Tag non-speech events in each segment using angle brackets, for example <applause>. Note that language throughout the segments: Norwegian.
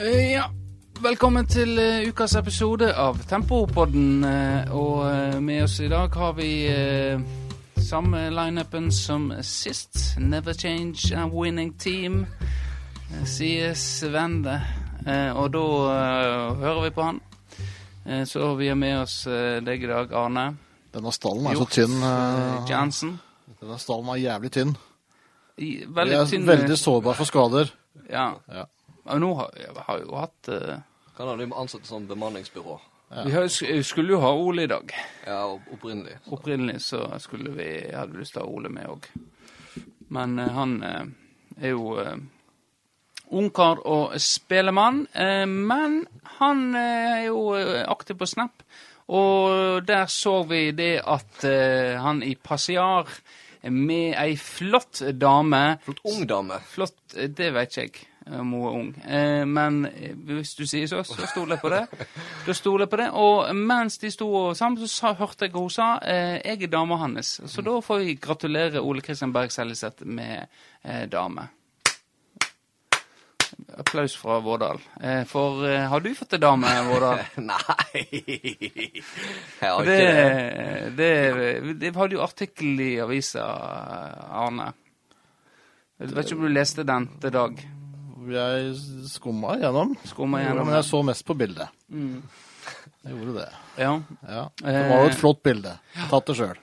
Eh, Ja, velkommen til eh, ukas episode av Tempopodden. eh, og med oss i dag har vi samme lineupen som sist. Never change a winning team, sier Svende. Eh, og da hører vi på han. Så vi har med oss deg i dag, Arne. Denne stallen er så tynn. Jansen. Denne stallen er jævlig tynn. I, Vi veldig er tynn veldig sårbar for skader. Ja. Ja. Og nå har jeg har jo hatt uh, Kan ha de ansatt som bemanningsbyrå. Vi har, skulle jo ha Ole i dag. Ja, opprinnelig. Så. Opprinnelig så skulle vi hadde lyst til å ha Ole med òg. Men uh, han uh, er jo uh, ungkar og spelemann. men han er jo aktiv på Snap, og der så vi det at han i passiar med ei flott dame Flott ung dame. Flott, det vet ikke jeg om hun er ung. Eh, men eh, hvis du sier så, så stoler jeg på det. Da stoler jeg på det. Og mens de sto sammen, så hørte jeg hun sa eh, jeg er dama hans. Så da får vi gratulere Ole Kristian Berg Seljeseth med eh, dame. Applaus fra Vårdal. Eh, for eh, har du fått ei dame, Vårdal? <laughs> Nei Jeg har Det, ikke det. det, det hadde jo artikkel i avisa, Arne. Jeg vet ikke om du leste den til Dag? Jeg skumma igjennom, Skumma men jeg så mest på bildet. Jeg gjorde det. Ja. Ja. Det var jo et flott bilde. Tatt det sjøl.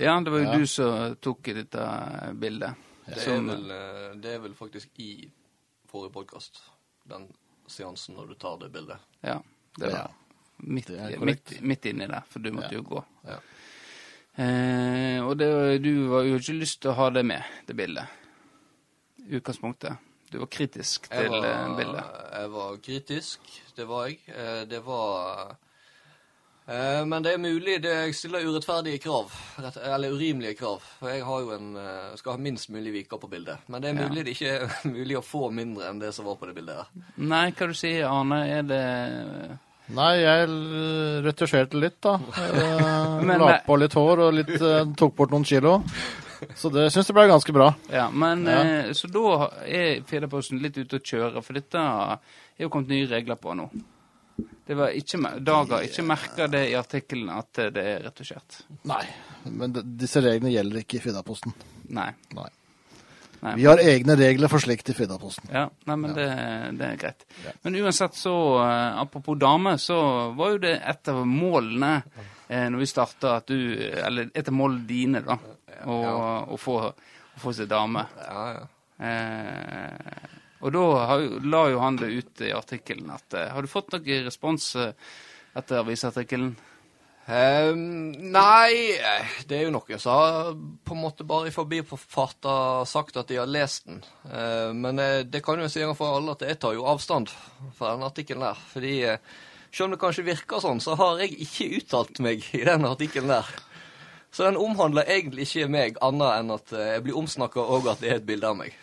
ja, det var jo Ja. du som tok dette bildet. Det er, vel, eh, det er vel faktisk i forrige podkast, den seansen når du tar det bildet. Ja, det var Ja. midt, Det midt, midt inni der, for du måtte Ja. jo gå. Ja. Eh, og det, du var jo ikke lyst til å ha det med, det bildet. I utgangspunktet. Du var kritisk til jeg var, bildet. jeg var kritisk, det var jeg. Eh, Det var eh, Men det er mulig det jeg stiller urettferdige krav, eller urimelige krav. For jeg har jo en, eh, skal ha minst mulig viker på bildet. Men det er Ja. mulig det ikke er <laughs> mulig å få mindre enn det som var på det bildet her. Nei, hva du sier Arne? Er det Nei, jeg retusjerte litt, da. <laughs> Eh, La på litt hår og litt, eh, tok bort noen kilo. Så det syns jeg ble ganske bra. Ja, men Ja. Eh, Så da er Fedreposten litt ute å kjøre, for dette er jo kommet nye regler på nå. Det var ikke, Dager ikke merka det i artikkelen at det er retusjert. Nei, men de, disse reglene gjelder ikke i Fiddaposten. Nei. Nei. Nei. Vi har egne regler for slikt i Fiddaposten. Ja, nei, men Det, det er greit. Men uansett så, eh, apropos dame, så var jo det et av målene eh, når vi starta at du Eller et av målene dine, da. Å, å, få, å få seg dame. Ja, ja. Eh, og da har, la jo han det ut i artikkelen at eh, Har du fått noen respons eh, etter avisartikkelen? Um, nei, det er jo noen som har på en måte bare i forbifarta sagt at de har lest den. Uh, men uh, det kan jo si en gang for alle at jeg tar jo avstand fra den artikkelen der. Fordi uh, selv om det kanskje virker sånn, så har jeg ikke uttalt meg i den artikkelen der. Så den omhandler egentlig ikke meg, annet enn at eh, jeg blir omsnakka og at det er et bilde av meg.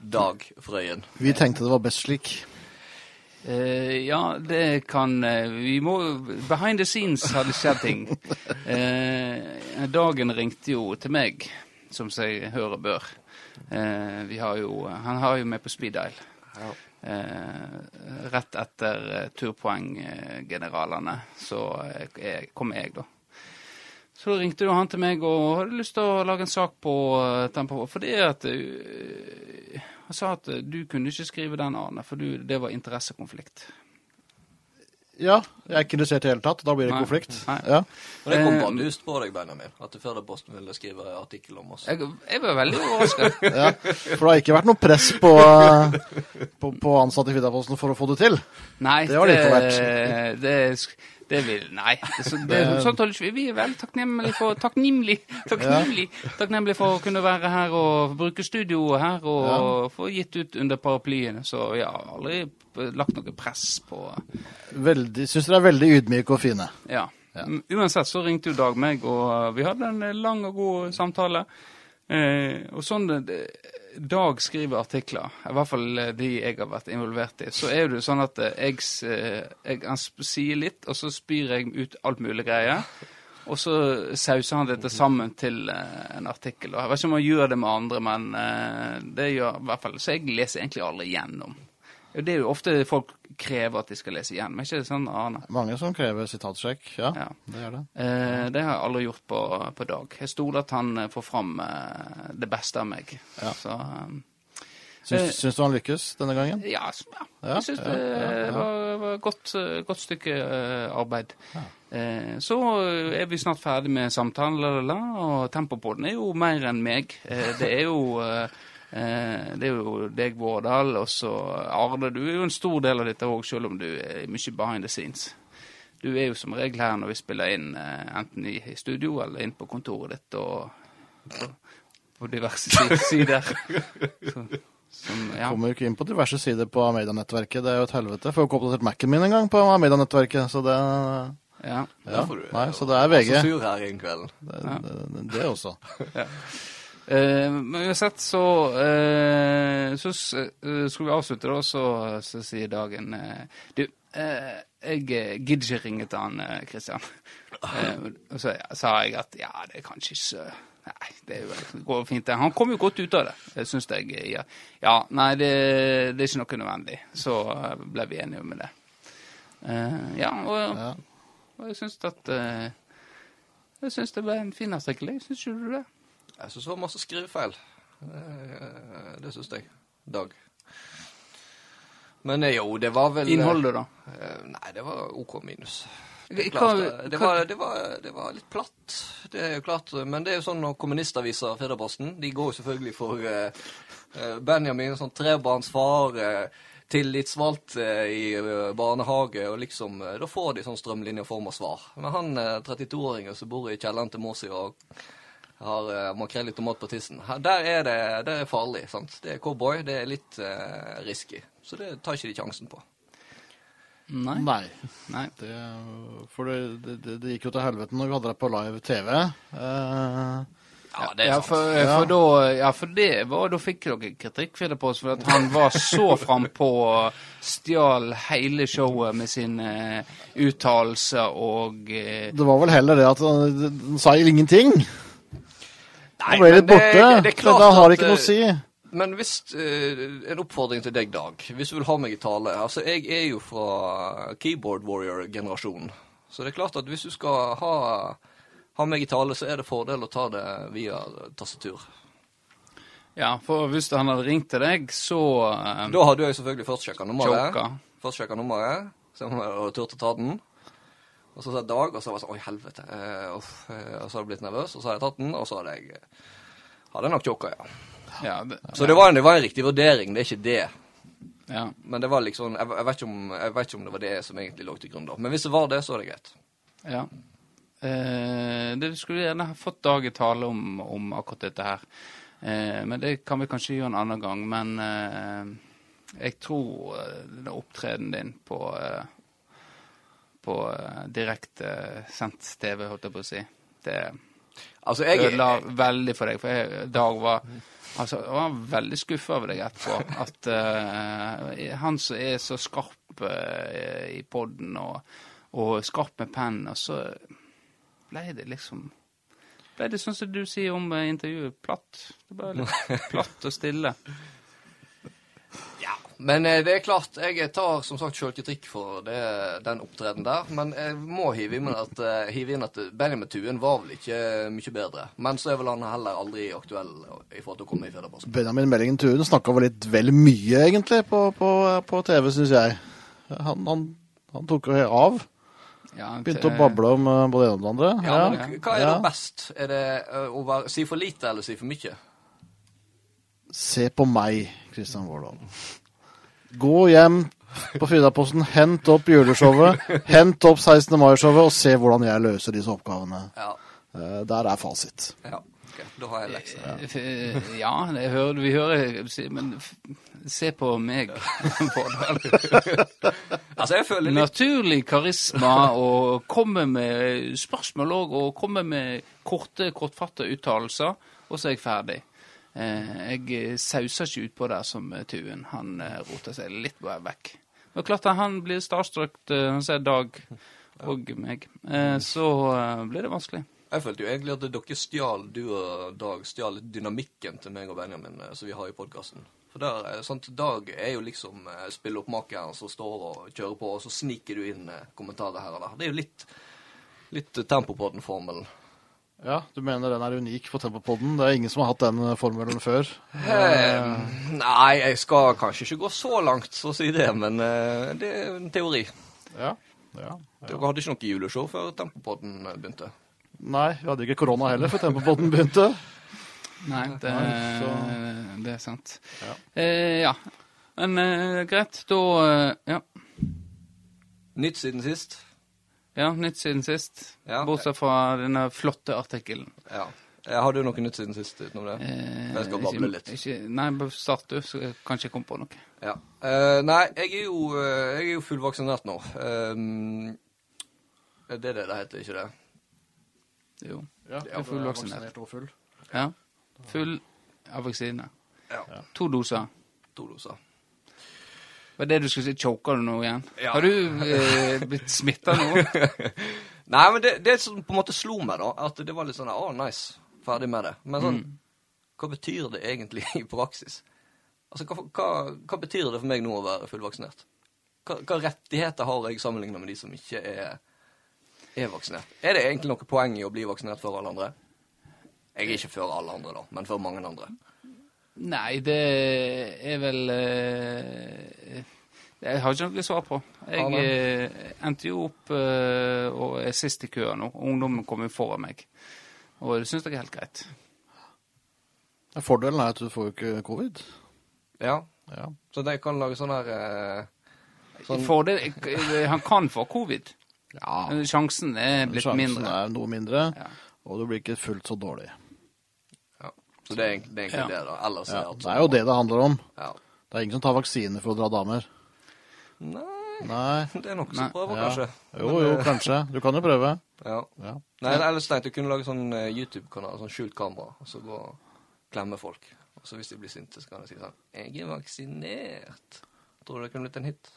Dag Frøyen. Vi tenkte det var best slik. Uh, ja, det kan uh, Vi må Behind the scenes har det skjedd ting. Uh, dagen ringte jo til meg, som seg hører bør. Eh, vi har jo Han har jo med på speed dial. Eh, rett etter turpoenggeneralene så kom jeg, da. Så da ringte jo han til meg og hadde lyst til å lage en sak på uh, Tempo. Fordi at uh, Han sa at uh, du kunne ikke skrive den, Arne, for du, det var interessekonflikt. Ja, jeg er ikke interessert i det hele tatt. Da blir det Nei. konflikt. Nei. Ja. Men det kom bannlyst på deg, Benjamin, at Førdeposten ville skrive artikkel om oss. Jeg, jeg var veldig overraska. <laughs> Ja, for det har ikke vært noe press på, eh, på, på ansatte i Fidaposten for å få det til. Nei, Det har det ikke det, det, det vil Nei. Det, <laughs> så- det, sånt holder ikke vi. Er veldig takknemlige for Takknemlig, takknemlig, takknemlig for å kunne være her og bruke studioet her og få gitt ut under paraplyen. Så jeg har aldri lagt noe press på Veldig, Syns dere er veldig ydmyke og fine. Ja. ja. Uansett så ringte jo Dag meg, og uh, vi hadde en eh, lang og god samtale. Eh, og sånn det, Dag skriver artikler, i hvert fall eh, de jeg har vært involvert i, så er det jo sånn at eh, jeg, eh, jeg han sier litt, og så spyr jeg ut alt mulig greier. Og så sauser han dette sammen til en artikkel. Og jeg vet ikke om han gjør det med andre, men det gjør i hvert fall Så jeg leser egentlig aldri gjennom Det er jo ofte folk krever at de skal lese igjen, men ikke det sånn, Arne? Mange som krever sitatsjekk. Ja, Ja. det gjør det. Eh, det har jeg aldri gjort på, på Dag. Jeg stoler at han eh, får fram eh, det beste av meg. Ja. Så eh, Syns, syns du han lykkes denne gangen? ja, ja. Ja, jeg syns det var, var et godt, eh, godt stykke eh, arbeid. Eh, så eh, er vi snart ferdig med samtalen, og tempoet på den er jo mer enn meg. Eh, det er jo eh, eh, det er jo deg, Vårdal, og så Arne. Du er jo en stor del av dette òg, selv om du er mye behind the scenes. Du er jo som regel her når vi spiller inn, eh, enten i, i studio eller inn på kontoret ditt og på, diverse <laughs> sider. Så, som, ja. Kommer jo ikke inn på diverse sider på Amedia-nettverket. Det er jo et helvete. Får jo ikke oppdatert Mac-en min engang på Amedia-nettverket, så det ja. ja. du- Nei, så det er VG. Så sur her en kvelden. Det, det, det også. Eh, men uansett så eh, Så eh, skulle vi avslutte, da, så, så sier Dagen eh, Du, eh, jeg eh, gidder ikke ringe til han Kristian. Christian. Eh, og så sa jeg at ja, det er kanskje ikke Nei, det, går fint. Han kom jo godt ut av det, syns jeg. Ja, ja nei, det, det er ikke noe nødvendig. Så eh, ble vi enige med det. Eh, ja, og, og jeg syns at eh, Jeg syns det ble en fin artikkel. Syns ikke du det? Jeg syns det var masse skrivefeil. Eh, Det syns jeg. Dag. Men eh, jo, det var vel Innholdet, da? Eh, Nei, det var OK minus. Det, klart, det, var, det, var, det var litt platt, det er jo klart. Men det er jo sånn når kommunistaviser Fedreposten de går jo selvfølgelig for eh, Benjamin, sånn trebarnsfar, eh, tillitsvalgt eh, i eh, barnehage, og liksom Da får de sånn strømlinjeforma svar. Men han eh, 32-åringen som bor i kjelleren til Måsi og har uh, makrell i tomat på tissen. Her, der er det, der er farlig. sant? Det er cowboy, det er litt uh, risky. Så det tar ikke de sjansen på. Nei. Nei. Nei. Det, for det, det, det, gikk jo til helvete når vi hadde det på live TV. Uh, Ja, det er ja, sant. for, Ja. for da, ja, for det var Da fikk dere kritikk for det på oss, for at han var så <laughs> frampå og stjal hele showet med sine eh, uttalelser og uh, det var vel heller det at han, han sa ingenting. Nei, ble men litt borte. det- det er klart da har at, ikke noe å si. Men hvis, uh, en oppfordring til deg, Dag. Hvis du vil ha meg i tale. Altså, Jeg er jo fra keyboard warrior-generasjonen. Så det er klart at hvis du skal ha, ha meg i tale, så er det fordel å ta det via tastatur. Ja, for hvis han hadde ringt til deg, så eh, Da hadde jeg selvfølgelig først sjekka nummeret. Først sjekka nummeret, så jeg hadde turt å ta den. Og så sa jeg Dag, og så var jeg sånn Oi, helvete. Uh, eh, Og så hadde jeg blitt nervøs, og så hadde jeg tatt den, og så hadde jeg hadde jeg nok choka, ja. ja, det, Så det var, en, det var en riktig vurdering, det er ikke det. ja. Men det var liksom jeg, jeg, vet om, jeg vet ikke om det var det som egentlig lå til grunn da. Men hvis det var det, så er det greit. Ja. Eh, det skulle gjerne ha fått Dag i tale om, om akkurat dette her. Eh, men det kan vi kanskje gjøre en annen gang. Men eh, jeg tror eh, den opptredenen din på eh, på eh, direkte sendt TV, holdt jeg på å si, det Altså, jeg ødela veldig for deg. For jeg, Dag var Altså, jeg var veldig skuffa over deg etterpå. At uh, han som er så skarp uh, i poden og, og skarp med pennen, og så ble det liksom Ble det sånn som du sier om eh, intervjuet, platt. Det ble litt platt og stille. Ja. Men eh, det er klart, jeg tar som sagt sjølkritikk for det, den opptredenen der. Men jeg må hive inn at, eh, hive inn at Benjamin Tuen var vel ikke mye bedre. Men så er vel han heller aldri aktuell i forhold til å komme i Federposten. Benjamin Meldingen Tuen snakka vel litt vel mye, egentlig, på, på, på TV, syns jeg. Han, han, han tok jo av. Ja, Begynte å bable om eh, både det ene og det andre. Ja, men hva er det da best? Er det eh, å være, si for lite eller si for mye? Se på meg, Kristian Vårdal. Gå hjem på Fridaposten, hent opp juleshowet, hent opp 16. mai-showet, og se hvordan jeg løser disse oppgavene. Ja. Eh, Der er fasit. ja. Okay. Da har jeg lekser. Ja, Ja, det hører, vi hører Men se på meg, <laughs> Altså, jeg føler litt Naturlig karisma og komme med spørsmål òg, og komme med korte, kortfattede uttalelser, og så er jeg ferdig. Eh, jeg sauser ikke utpå der som Tuen. Han eh, roter seg litt på vekk. Det er klart han blir starstruck eh, han ser Dag og meg. Så blir det vanskelig. Jeg følte jo egentlig at dere stjal, du og Dag stjal dynamikken til meg og Benjamin som vi har i podkasten. For der, sant, Dag er jo liksom spilleoppmakeren som står og kjører på, og så sniker du inn kommentarer her og der. Det er jo litt, litt eh, Tempopodden-formelen. Ja, du mener den er unik på Tempopodden? Det er ingen som har hatt den eh, formelen før? Eh, nei, jeg skal kanskje ikke gå så langt så å si det, men eh, det er en teori. Ja. ja. Dere hadde ikke noe juleshow før Tempopodden begynte? Nei, vi hadde ikke korona heller før Tempopodden begynte. Nei, det, Nei, det er sant. Ja. Eh, ja. Men eh, greit, da eh, Ja. Nytt siden sist? Ja, nytt siden sist. Ja. Bortsett fra denne flotte artikkelen. Ja. Har du noe nytt siden sist utenom det? Eh, Jeg skal bable ikke- litt. Ikke, nei, start du, så kanskje jeg kommer på noe. Ja. Uh, nei, jeg er jo, eh, jeg er jo fullvaksinert nå. Um, det er det det heter, ikke det? Jo. Ja, er fullvaksinert. og full. Ja. Full av vaksine. Ja. To doser. To doser. Var det du skulle si? Choker du nå igjen? Ja. Har du eh, blitt smitta nå? <laughs> Nei, men det, det som på en måte slo meg, da, at det var litt sånn Å, nice. Ferdig med det. Men sånn Hva betyr det egentlig <laughs> i praksis? Altså, hva, hva, hva betyr det for meg nå å være fullvaksinert? Hva, hva rettigheter har jeg sammenlignet med de som ikke er, er vaksinert? Er det egentlig noe poeng i å bli vaksinert før alle andre? Jeg er ikke før alle andre, da, men før mange andre. Nei, det er vel eh, Jeg har ikke noe svar på. Jeg eh, endte jo opp eh, og er sist i køen nå. Ungdommen kommer foran meg. Og det syns jeg er helt greit. Fordelen er at du får jo ikke covid. Ja, Ja. så de kan lage sånn her eh, sånn, Fordel, han kan få covid. ja. Sjansen er blitt Sjansen mindre. er noe mindre, Ja. og du blir ikke fullt så dårlig. Så det er egentlig, det, er egentlig det, da. Ellers Ja, er alt det er jo det det handler om. Ja. Det er ingen som tar vaksine for å dra damer. Nei, Nei. <laughs> det er noen som prøver, Ja. kanskje. Jo, jo, eh, kanskje. Du kan jo prøve. <laughs> Ja. Ja. Nei, ellers tenkte jeg kunne lage sånn eh, YouTube-kanal, sånn skjult kamera, og så gå og klemme folk. Og så hvis de blir sinte, så kan jeg si sånn Jeg er vaksinert. Tror du det kunne blitt en hit?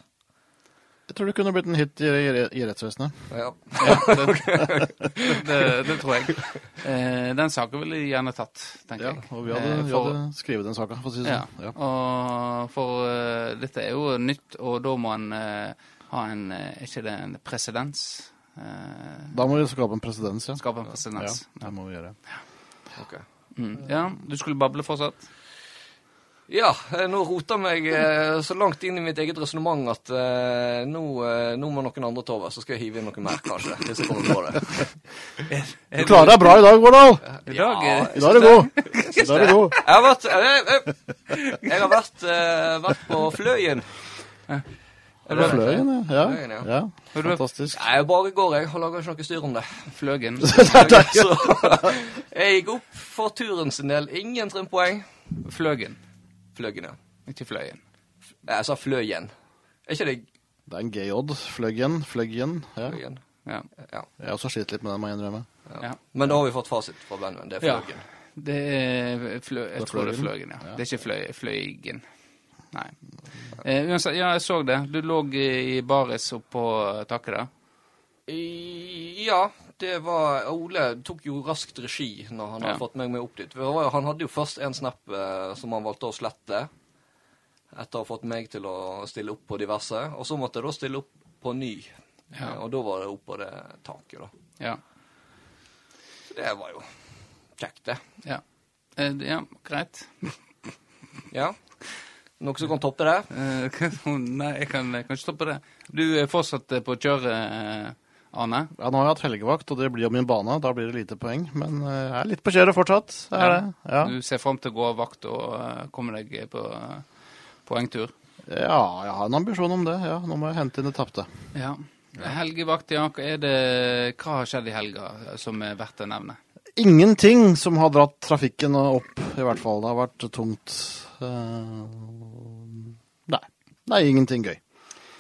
Jeg tror det kunne blitt en hit i, i, i rettsvesenet. Ja. Ja, <laughs> <laughs> det, det, det tror jeg. Eh, den saken ville jeg gjerne tatt, tenker Ja, jeg. og vi hadde, Eh, vi hadde skrevet den saken, for å si det sånn. Ja. Og for uh, dette er jo nytt, og da må en uh, ha en eh, Er ikke det en presedens? Uh, Da må vi skape en presedens, ja. skape en Ja, det må vi gjøre. Okay. Mm. Ja, du skulle bable fortsatt? Ja, nå roter meg eh, så langt inn i mitt eget resonnement at eh, nå, eh, nå må noen andre ta over, så skal jeg hive inn noe mer, kanskje. Hvis jeg kommer på det. <laughs> Du klarer deg bra i dag, Vårdal! I dag er I dag er du god. I dag er du god. Jeg har vært, jeg har vært, eh, vært på Fløyen. Er det Fløyen, ja? Fløyen, ja. ja. Fantastisk. Nei, bare går, jeg. Har laga ikke noe styr om det. Fløgen. <laughs> Så jeg gikk opp for turen sin del. Ingen trimpoeng. Fløgen, Fløyen, ja. ikke fløyen. Jeg sa Fløyen. Er ikke det Det er en GJ. Fløggen. Fløggen. Ja. fløggen? Ja. Ja. Jeg har også slitt litt med den, må jeg innrømme. ja. Men da har vi fått fasit fra Benjamin. Det er Ja. Fløyen. Det er flø... er tror det er ja. Ja. Det er ikke fløy, fløygen. Nei. Eh, uansett, ja, jeg så det. Du lå i baris oppå taket der. Ja, det var Ole tok jo raskt regi når han hadde Ja. fått meg med opp dit. Var Han hadde jo først en snap eh, som han valgte å slette. Etter å ha fått meg til å stille opp på diverse. Og så måtte jeg da stille opp på ny. Ja. Eh, Og da var det opp på det taket, da. Ja. Så det var jo kjekt, det. Ja, eh, ja greit. <laughs> Ja. Noe som kan toppe det? Eh, <laughs> Nei, jeg kan, jeg kan ikke stoppe det. Du er fortsatt eh, på kjøret, eh, Arne? Ja, nå har jeg hatt helgevakt, og det blir jo min bane. Da blir det lite poeng. Men eh, jeg er litt på kjøret fortsatt. Er Ja. det. Ja. Du ser fram til å gå vakt og eh, komme deg på eh, poengtur? ja, jeg har en ambisjon om det. Ja, Nå må jeg hente inn det tapte. Ja. Helgevakt, ja. Er det Hva har skjedd i helga som er verdt å nevne? Ingenting som har dratt trafikken opp, i hvert fall. Det har vært tungt. Nei. Det er ingenting gøy.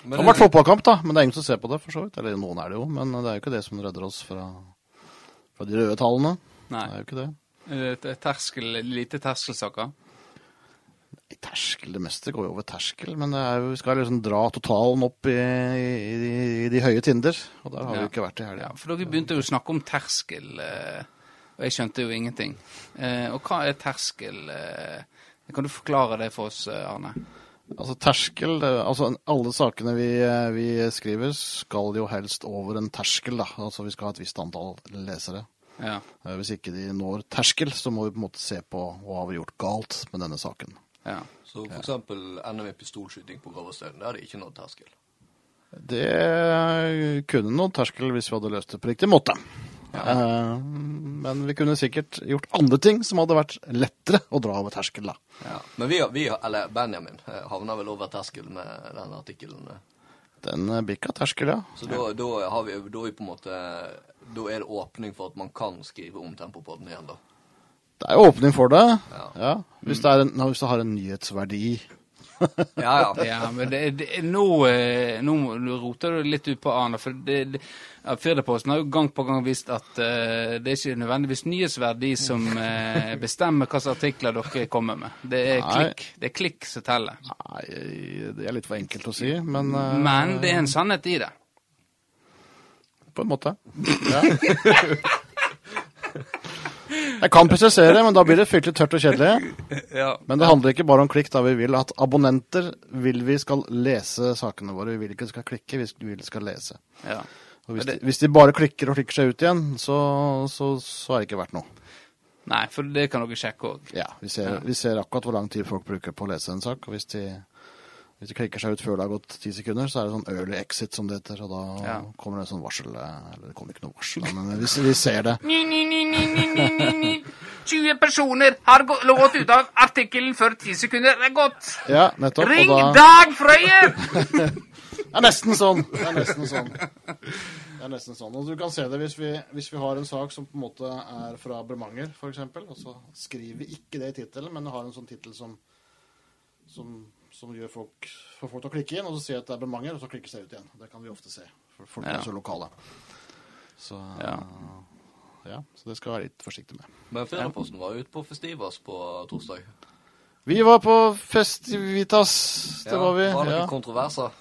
Det har vært fotballkamp, da, men det er ingen som ser på det, for så vidt. Eller noen er det jo, men det er jo ikke det som redder oss fra, fra de røde tallene. Nei. Det er jo ikke det. Det et terskel, lite terskelsaker? Terskel, Det meste går jo over terskel, men det er jo, vi skal liksom dra totalen opp i, i, i, i de høye tinder. Og der har vi Ja. jo ikke vært i helga. Ja, for dere begynte jo å snakke om terskel, eh, og jeg skjønte jo ingenting. Eh, og hva er terskel? Eh, Kan du forklare det for oss, Arne? Altså terskel Altså alle sakene vi, eh, vi skriver skal jo helst over en terskel, da. Altså vi skal ha et visst antall lesere. Ja. Eh, Hvis ikke de når terskel, så må vi på en måte se på hva har vi gjort galt med denne saken. ja. Så for eksempel ender i pistolskyting på Gravestølen. Der er det ikke nådd terskel. Det kunne nådd terskel hvis vi hadde løst det på riktig måte. Eh, Men vi kunne sikkert gjort andre ting som hadde vært lettere å dra over terskelen, da. Ja. Men vi, vi, eller Benjamin, eh, havna vel over terskelen med den artikkelen. eh. Den bikka terskel, ja. Så da, da, har vi, da, vi på en måte, da er det åpning for at man kan skrive om Tempopodden igjen, da. Det er jo åpning for det. Ja. Ja. Hvis, det en, hvis det har en nyhetsverdi. <laughs> Ja, ja. Ja, men det, det, nå, eh, nå roter du litt ut på Arne. For det, Firdaposten har jo gang på gang vist at uh, det er ikke nødvendigvis nyhetsverdi som uh, bestemmer hvilke artikler dere kommer med. Det er klikk Det er klikk som teller. Nei, det er litt for enkelt å si, men uh, Men det er en sannhet i det. På en måte. Ja. <laughs> Jeg kan presisere, men da blir det fryktelig tørt og kjedelig. Ja. Men det handler ikke bare om klikk. da Vi vil at abonnenter vil vi skal lese sakene våre. Vi vil ikke skal klikke, vi vil skal lese. ja. Og hvis, de, hvis de bare klikker og klikker seg ut igjen, så, så, så er det ikke verdt noe. Nei, for det kan dere sjekke òg. Ja, vi ser, vi ser akkurat hvor lang tid folk bruker på å lese en sak. Og hvis de, hvis det klikker seg ut før det har gått ti sekunder, så er det sånn early exit, som det heter. Og da Ja. kommer det sånn varsel Eller det kommer ikke noe varsel, men vi, vi ser det. 20 personer har gått ut av artikkelen før 10 sekunder er gått. Ja, nettopp. Ring Og da Dag Frøye! <laughs> Det er nesten sånn. Det er nesten sånn. Det er nesten sånn. Og du kan se det hvis vi, hvis vi har en sak som på en måte er fra Bremanger, f.eks., og så skriver vi ikke det i tittelen, men har en sånn tittel som, som, som gjør folk, får folk til å klikke inn, og så sier jeg at det er bemanger, og så klikker seg ut igjen. Det kan vi ofte se, for folk Ja. er så lokale. Så Ja. ja, så det skal jeg være litt forsiktig med. Men Firdaposten var ute på Festivas på torsdag. Vi var på Festivitas, det Ja, var vi. Var det ja. noen kontroverser?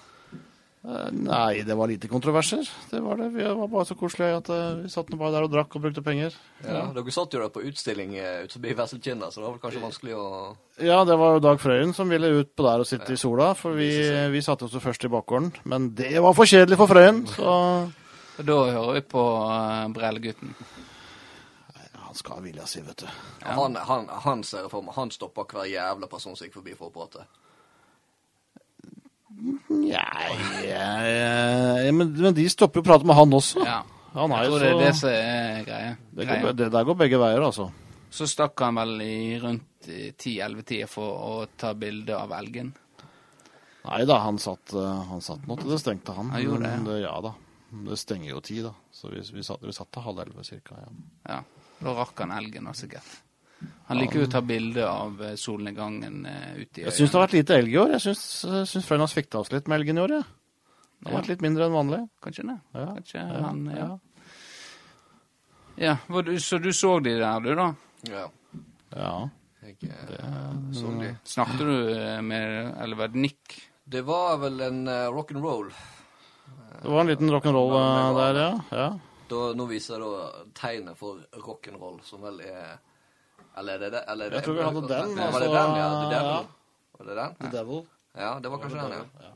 Eh, Nei, det var lite kontroverser. Det var det. Vi var bare så koselige at eh, vi satt bare der og drakk og brukte penger. Ja. Dere satt jo der på utstilling eh, ut forbi Vesselkinna, så det var vel kanskje vanskelig å Ja, det var jo Dag Frøyen som ville ut på der og sitte i sola, for vi, vi satte oss jo først i bakgården. Men det var for kjedelig for Frøyen, så da hører vi på uh, Brellegutten. Han skal ha vilja si, vet du. han, han, han ser for meg, han stopper hver jævla person som gikk forbi for å prate. Nei, ja, men, men de stopper jo å prate med han også. Ja. Han er Jeg jo tror det er det så som er greia. det, greia. går, det der går begge veier, altså. Så stakk han vel i rundt 10-11-tida for å ta bilde av elgen. Nei da, han satt, eh, han satt nå til det stengte, han. Han gjorde det, det, ja da. Det stenger jo ti, da. Så vi, vi, satt, vi satt til halv elleve cirka. Ja. Ja, Da rakk han elgen også, sikkert. Han liker jo å ta bilde av eh, solnedgangen eh, ute i Jeg syns det har vært lite elg i år. Jeg syns, jeg fikk det oss litt med elgen i år, jeg. Det har Ja. vært litt mindre enn vanlig. Kanskje det. Ja, Kanskje ja, han, ja. ja. ja du, så du så de der, du, da? Ja. Ja. Jeg det, så de. Snakket du eh, med Eller var det Nick? Det var vel en uh, rock'n'roll. Det var en liten rock'n'roll uh, der, ja. ja. Da, nå viser jeg da tegnet for rock'n'roll, som vel er Eller er det det? Eller er det Jeg tror vi hadde den, Var det altså, den, ja? The ja. Devil? Var det den? The Devil. Ja, det var kanskje den, ja.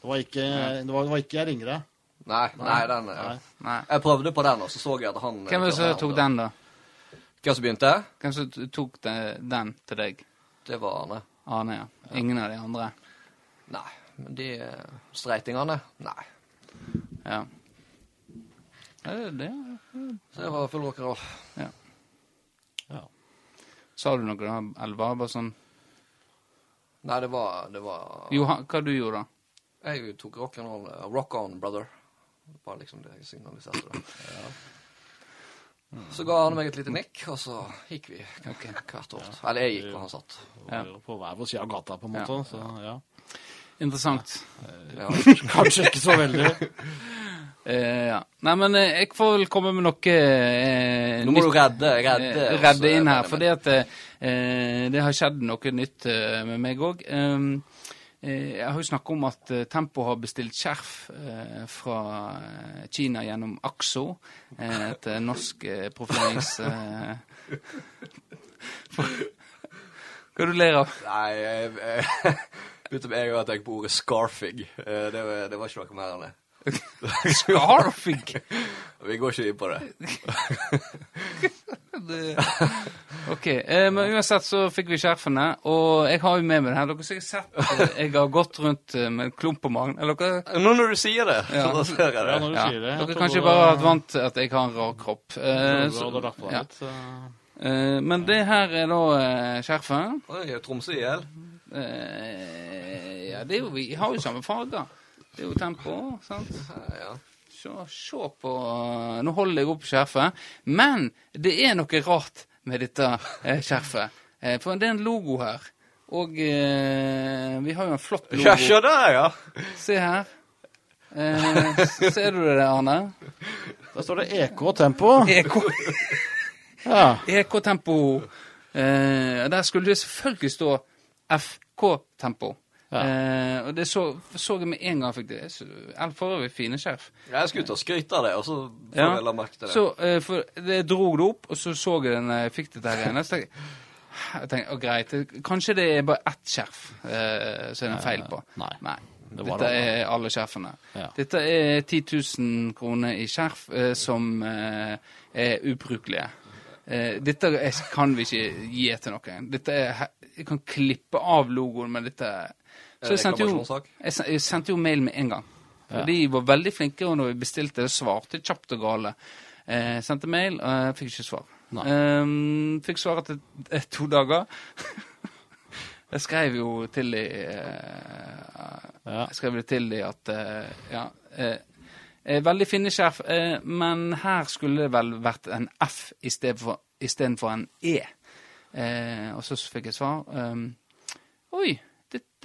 Det var ikke, det var, det var ikke jeg ringer deg. Nei, nei, den ja. Nei. Jeg prøvde på den, og så så jeg at han Hvem var det som tok den, da? Hvem som begynte? Hvem som tok det, den til deg? Det var Arne. Arne, ja. Ingen av de andre? Nei. Men de eh, streitingene? Nei. Ja. Det det, det. Så det var full rock'n'roll. Ja. Sa du noe, da? Eller var det bare sånn Nei, det var, det var Jo, hva du gjorde da? Jeg tok rock'n'roll. eh, Rock on, brother. Bare liksom det jeg signaliserte det. Så ga han meg et lite nikk, og så gikk vi hvert år. Eller jeg gikk, og han satt. Det var På hver vår side av gata, på en måte. Så ja. Interessant. Ja. <laughs> Kanskje ikke så veldig. Eh, ja. Nei, men eh, jeg får vel komme med noe eh, Nå må du redde, redde, eh, redde inn her. for Fordi at eh, det har skjedd noe nytt eh, med meg òg. jeg har jo snakket om at eh, Tempo har bestilt skjerf eh, fra eh, Kina gjennom Axo. Eh, et eh, norsk eh, profilerings... er Hva du ler av? Nei, jeg, jeg <laughs> en gang å tenke på ordet scarfing. Eh, Det, var- det var ikke noe mer enn det. Scarfing! Vi går ikke inn på det. <laughs> Det- OK. Eh, men uansett så fikk vi skjerfene, og jeg har jo med meg det her. Dere har sikkert sett at jeg har gått rundt eh, med en klump på magen. Eller dere Nå når du sier det, Ja. så ser jeg Ja, når du ja. sier det. Dere kan kanskje bare vært vant til at jeg har en rar kropp. jeg Eh, du så, hadde ja. litt. så- Eh, men det her er da eh, skjerfet. Oi, Tromsø i hjel. Eh, ja, det er jo, vi har jo samme farger. Det er jo tempo, sant? <laughs> Ja. Se, se på Nå holder jeg opp skjerfet. Men det er noe rart med dette eh, skjerfet. Eh, for det er en logo her. Og eh, vi har jo en flott logo. Ja, se der, ja. Se her. Eh, ser du det, Arne? Der står det EK Tempo. EK, <laughs> Ja. EK-tempo. Eh, der skulle det selvfølgelig stå FK-tempo. Ja. Eh, og det så, så jeg med en gang fikk det. Det så- For øvrig fine skjerf. Jeg skulle ut og skryte av det, og så får Ja. jeg la merke til det. Så eh, for det dro det opp, og så så jeg den jeg fikk dette her igjen. Så tenkte jeg, jeg tenkte, å, greit, kanskje det er bare ett skjerf eh, som er en feil på. Nei. Det Dette er alle skjerfene. Ja. Dette er 10 000 kroner i skjerf eh, som eh, er ubrukelige. Eh, dette kan vi ikke gi til noen. Dette er, jeg kan klippe av logoen, men dette Så jeg sendte, jo, jeg sendte jo mail med en gang. Ja. De var veldig flinke, og når vi bestilte, det svarte kjapt og gale. Eh, sendte mail, og jeg fikk ikke svar. Eh, fikk svar etter eh, to dager. <laughs> jeg skrev jo til de uh, Ja. Jeg skrev det til de at uh, ja, eh, eh, Veldig fine sjef, eh, men her skulle det vel vært en F istedenfor en E. Eh, og så fikk jeg svar. Um, Oi,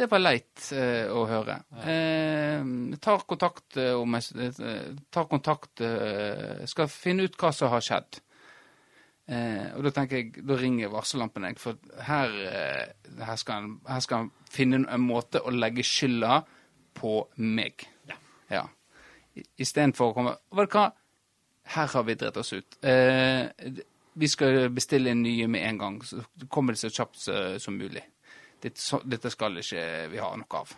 det, var leit eh, å høre. Eh, tar kontakt eh, om jeg eh, tar kontakt eh, Skal finne ut hva som har skjedd. Eh, og da tenker jeg, da ringer varsellampen, jeg, for her, her, skal han, her skal han finne en måte å legge skylda på meg. Ja. I- Istedenfor å komme Vet du hva, her har vi dritt oss ut. Vi skal bestille en ny med en gang, så kommer det så kjapt som mulig. Dette, dette skal ikke vi ha noe av.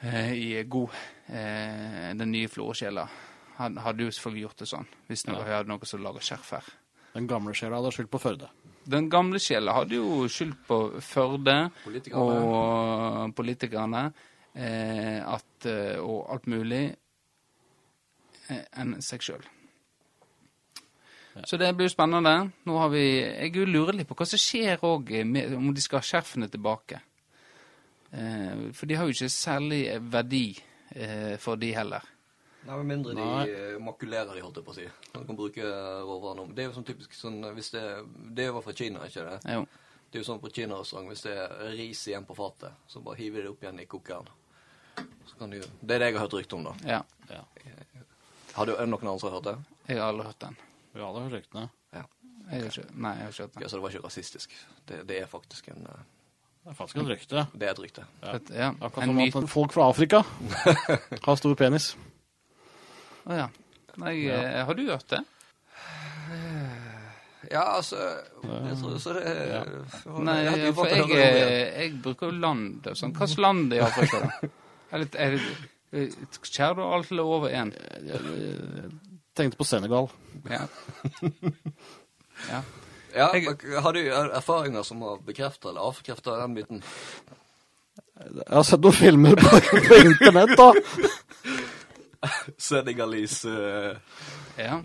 Eh, I god eh, Den nye florskjela hadde jo selvfølgelig gjort det sånn, hvis vi hadde noe som lager skjerf her. Den gamle sjela hadde skyldt på Førde. Den gamle sjela hadde jo skyld på Førde Politikerne. og politikerne eh, at, eh, og alt mulig eh, enn seg sjøl. Så det blir spennende. Nå har vi Jeg lurer litt på hva som skjer òg om de skal ha skjerfene tilbake. Eh, for de har jo ikke særlig verdi eh, for de heller. Nei, Med mindre de Nei. eh, makulerer de, holdt jeg på å si. Man kan bruke råvarene om. Det er jo sånn typisk sånn hvis det Det var fra Kina, ikke det? Jo. Det er jo sånn på kinarestaurant hvis det er ris igjen på fatet, så bare hiver de det opp igjen i kokeren. Så kan de, det er det jeg har hørt rykte om, da. Ja. Ja. Har du noen andre som har hørt det? Jeg har aldri hørt den. Vi hadde hørt ryktene. Ja. Jeg har ikke, nei, jeg har ikke hørt det. Ja, så det var ikke rasistisk. Det, det er faktisk en eh, Det er faktisk et rykte. Det er et rykte. Ja. Ja, Akkurat en som myte. at folk fra Afrika <laughs> har stor penis. Å ja. Nei, ja. har du hørt det? Ja, altså jeg tror, Så det er Nei, jeg for fått jeg, det eh, jeg bruker jo land og sånn. Hvilket land er Afrika, da? <laughs> Er det, er det, Skjærer du alle over én? Tenkte på Senegal. Ja. <laughs> ja. Ja, jeg- Har du erfaringer som har bekrefta eller avkrefta den biten? Jeg har sett noen filmer på, på internett, da. <laughs> Senegalese uh, ja.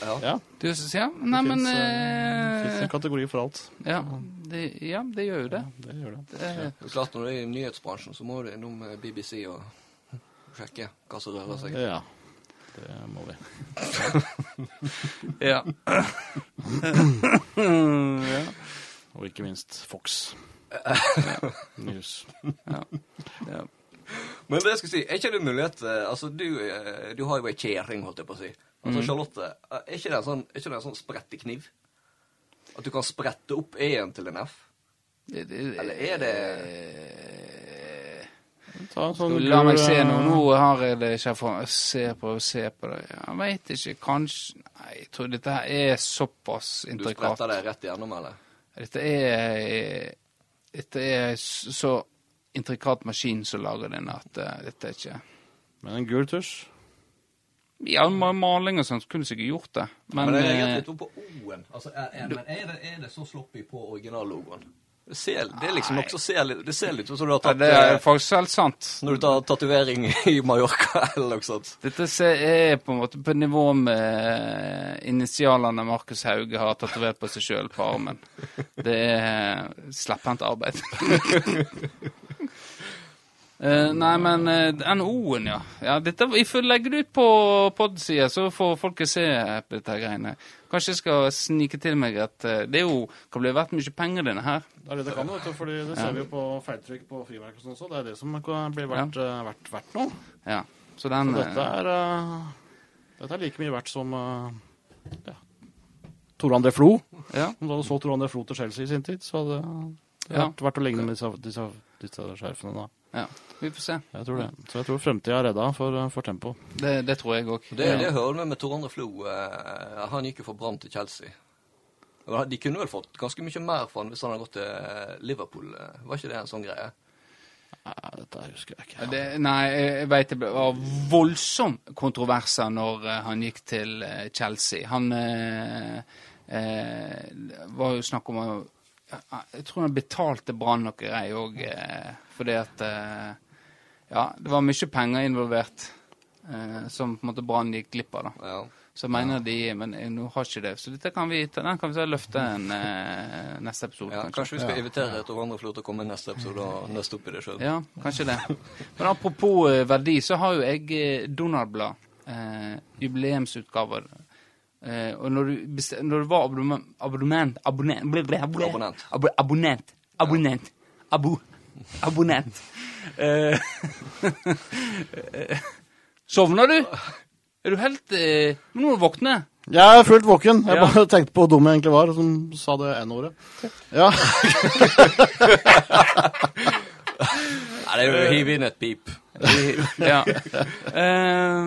Ja. Ja, Du ja, Nei, det men finnes, eh, eh, en kategori for alt. ja, det, ja, det gjør jo det. Det gjør det. det Det er klart, når du er i nyhetsbransjen, så må du innom BBC og sjekke hva som rører seg. Ja, det må vi. <laughs> ja. ja. Og ikke minst Fox <laughs> News. ja. Men det jeg skal si, er ikke det mulighet eh, Altså, du, eh, du har jo ei kjerring, holdt jeg på å si. Altså, Charlotte, eh, er ikke det en sånn, ikke det en sånn sprettekniv? At du kan sprette opp E-en til en F? Det, det, Eller er det sånn La meg se noe, nå. Nå har jeg det ikke for Se på se på det. Jeg veit ikke. Kanskje Nei, jeg tror dette her er såpass intrikat. Du spretter det rett igjennom, eller? Dette er Dette er så intrikat maskin som lager den at eh, dette er ikke Men en gul tusj. Ja, maling og sånn, så kunne du sikkert gjort det. Men, Men jeg eh, reagerte litt på O-en. Altså, er, er, men er, det, er det så sloppy på originallogoen? Det, ser, det er liksom nokså sel, Det ser litt ut som du har ja, tatt det er eh, faktisk helt sant. når du tar tatovering i Mallorca <laughs> eller noe sånt. Dette er på en måte på nivå med initialene Markus Hauge har tatovert på seg sjøl på armen. Det er slepphendt arbeid. <laughs> Eh, nei, men uh, den O-en, ja. ja dette, vi får legge det ut på pod-sida, så får folket se på dette greiene. Kanskje jeg skal snike til meg at uh, det jo kan bli verdt mye penger, denne her. Det er det det kan, vet du, fordi det ser vi jo på feiltrykk på frimerker og sånn også. Det er det som kan bli verdt, eh, verdt, verdt noe. Ja, så den Så dette eh, er, eh, dette er like mye verdt som uh, ja. Tor André Flo. Ja. Om du hadde solgt Tor André Flo til Chelsea i sin tid, så hadde det Ja. vært, verdt å ligne med disse, disse, disse skjerfene da. ja. Vi får se. Jeg tror det. Så jeg tror fremtida er redda for, eh, for tempo. Det, det tror jeg òg. Det, det hører vi med Tor André Flo. Eh, han gikk jo for Brann til Chelsea. De kunne vel fått ganske mye mer for han hvis han hadde gått til eh, Liverpool. Var ikke det en sånn greie? Nei, dette husker jeg ikke. Ja, Det, nei, jeg vet det var voldsom kontroverser når han gikk til Chelsea. Han eh, eh, var jo snakk om å Jeg tror han betalte Brann noe greier òg, fordi at eh, Ja, det var mye penger involvert eh, som på en måte Brann gikk glipp av. da. Ja. Så mener de Men eh, nå har ikke det. Så dette kan vi, den kan vi så løfte en eh, neste episode, Ja, kanskje. kanskje vi skal invitere Tor André Flo til å komme i neste episode og nøste opp i det sjøl. Ja, kanskje det. Men apropos eh, verdi, så har jo jeg eh, Donald-blad. Eh, jubileumsutgaver. Eh, og når du, når du var abonnement Abonnement Abonnent Abonnent. Abonnent. Abonnent. Abo, abonnent. Eh, <laughs> Sovna du? Er du helt eh, Nå må du våkne. Jeg er fullt våken. Jeg Ja. bare tenkte på hvor dum jeg egentlig var, som sa det N-ordet. Ja. Nei, det er jo <laughs> hiv inn et pip. Ja. <laughs> Eh,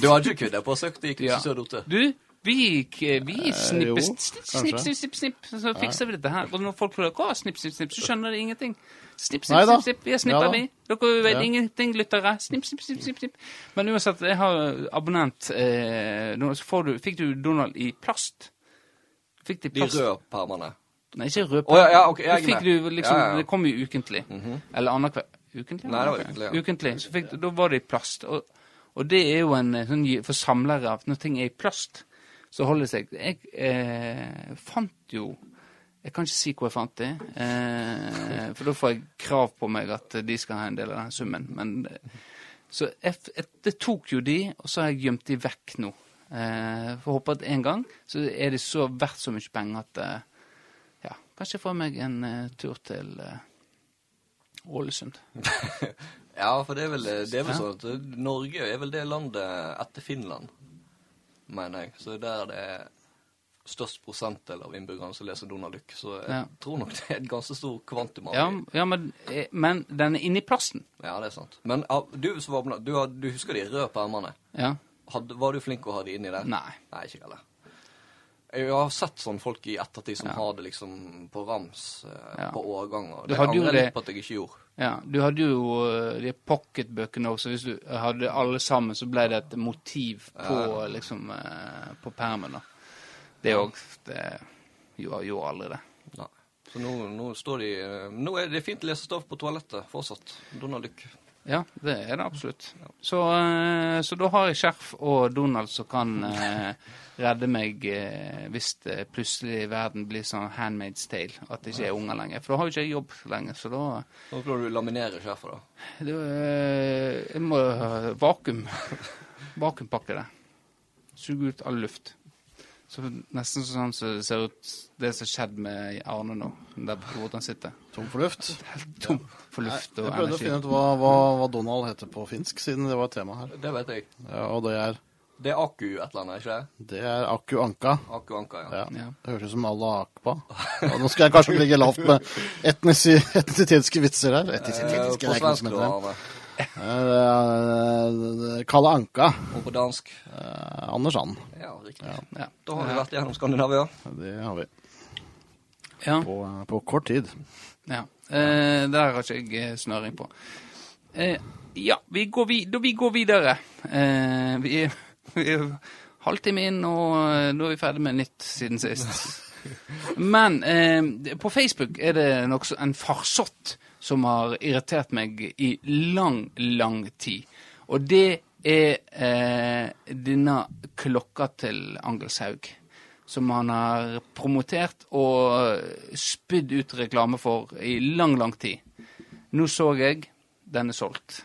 Du hadde ikke kvidd på søkt, det gikk Ja. ikke så dutte. Du, vi eh, Vi snipper jo, snipp, snipp, snipp, snipp, snipp, så fikser vi dette her. Og når folk prøver hva gå, snipp, snipp, snipp, så skjønner de ingenting. Snipp, snipp, snipp, snipp. Vi har snippa, Ja vi. Dere vet Ja. ingenting, lyttere. Snipp, snipp, snipp, snipp, snipp. Men uansett, jeg har abonnent eh, nå, så får du, Fikk du Donald i plast? Fikk de plast? De rødpermene. Nei, ikke rød Å, ja, ja, ok, jeg Det fikk du liksom, Ja. Det kom jo ukentlig. Eller annenhver Ukentlig? Nei, det var ukentlig, ja. Ukentlig. Så fikk, du- da var det i plast. Og, og det er jo en eh, sånn for samlere av når ting er i plast, så holder seg. Jeg eh, fant jo Jeg kan ikke si hvor jeg fant de, eh, for da får jeg krav på meg at de skal ha en del av den summen. Men, eh, så jeg, jeg, det tok jo de, og så har jeg gjemt de vekk nå. Eh, å håpe at en gang så er de så verdt så mye penger at eh, ja, kanskje jeg får meg en eh, tur til eh, Ålesund. <laughs> Ja, for det er vel, det er vel sånn at Norge er vel det landet etter Finland, mener jeg. Så der det er størst prosentdel av innbyggerne som leser Donald Duck. Så jeg Ja. tror nok det er et ganske stor kvantum Ja, ja men, eh, men den er inni plasten. Ja, det er sant. Men du du, du husker de røde permene? Ja. Var du flink å ha de inni der? Nei. Nei, ikke heller. Jeg har sett sånne folk i ettertid som Ja. har det liksom på rams eh, Ja. på årganger. Det angrer litt på at jeg ikke gjorde. Ja, du hadde jo eh, de pocketbøkene også. Hvis du hadde alle sammen, så ble det et motiv på liksom eh, på permen. da. Det òg. Gjorde, aldri det. Nei. Så nå, nå står de Nå er det fint lesestoff på toalettet fortsatt. Donald Duck. Ja, det er det absolutt. Så, så da har jeg skjerf og Donald som kan <laughs> redde meg eh, hvis det plutselig verden blir sånn Handmaid's Tale. At det ikke er unger lenger. For da har jo ikke jeg jobb lenger. Så da Hva skal du laminere skjerfet, da. det, eh, Jeg må ha vakuum. <laughs> Vakuumpakke det. Suge ut all luft. Så Nesten sånn som det ser ut det som har skjedd med Arne nå, der hvor han sitter. Tom for luft. Helt tom for luft Jeg prøvde energi. å finne ut hva, hva, hva Donald heter på finsk, siden det var et tema her. Det vet jeg. Ja, og det er, Det er Aku et eller annet, ikke det? det er Akku Anka. Aku Anka, ja. Ja. Ja. Det høres ut som Allah Akba. Ja, nå skal jeg kanskje ligge lavt med etnisi, etnisitetiske vitser her. Eh, Etnisitetiske, på det er ikke svensk, da, det. Arne. Eh, Kalle Anka. Og på dansk. Eh, Anders And. Ja, riktig. Ja. Da har vi vært gjennom Skandinavia. Det har vi. Ja. på, på kort tid. Ja. Eh, der har ikke jeg eh, snøring på. Eh, ja, vi går, vi, da vi går videre. Eh, vi, <laughs> halvtime inn, og eh, nå er vi ferdig med nytt siden sist. <laughs> Men eh, på Facebook er det nokså en farsott som har irritert meg i lang, lang tid. Og det er eh, denne klokka til Angelshaug. Som han har promotert og spydd ut reklame for i lang, lang tid. Nå så jeg den er solgt.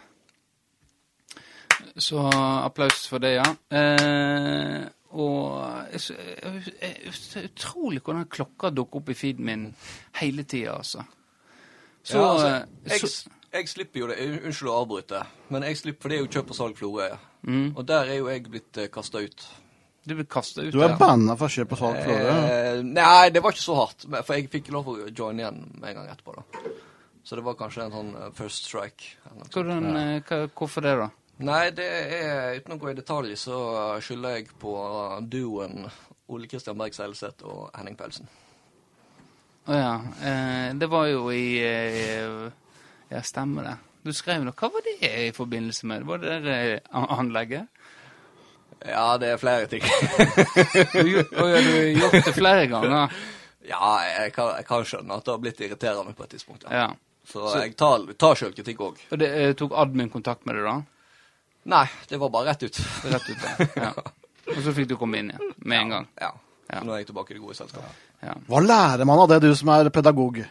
Så applaus for det, ja. Eh, og jeg sy- jeg- jeg- det utrolig hvordan klokka dukker opp i feeden min hele tida, altså. Så, ja, altså, eh, jeg, så jeg slipper jo det. Unnskyld å avbryte, men jeg slipper, for det er jo kjøp og salg Florøya. Mm. Og der er jo jeg blitt uh, kasta ut. Du ble kasta ut Du er banna for kjøp og salg. Florø. Eh, nei, det var ikke så hardt, for jeg fikk lov å joine igjen med en gang etterpå. da. Så det var kanskje en sånn eh, first strike. Hvordan, eh, hva, hvorfor det, da? Nei, det er, uten å gå i detalj, så skylder jeg på duoen Ole Kristian Berg Seilseth og Henning Paulsen. Å ja. Eh, det var jo i eh, Ja, stemmer det. Du skrev noe. Hva var det i forbindelse med? Var det der eh, anlegget? Ja, det er flere ting. Du, å, ja, du har gjort det flere ganger? ja, jeg kan, jeg kan skjønne at det har blitt irriterende på et tidspunkt. Ja. Ja. Så, jeg tar, tar sjølkritikk òg. Og det, eh, tok admin kontakt med deg da? Nei, det var bare rett ut. Rett ut. <laughs> Ja. Og så fikk du komme inn igjen med en gang. Ja. Ja. Så nå er jeg tilbake i det gode selskapet. Ja. Hva lærer man av det, du som er pedagog?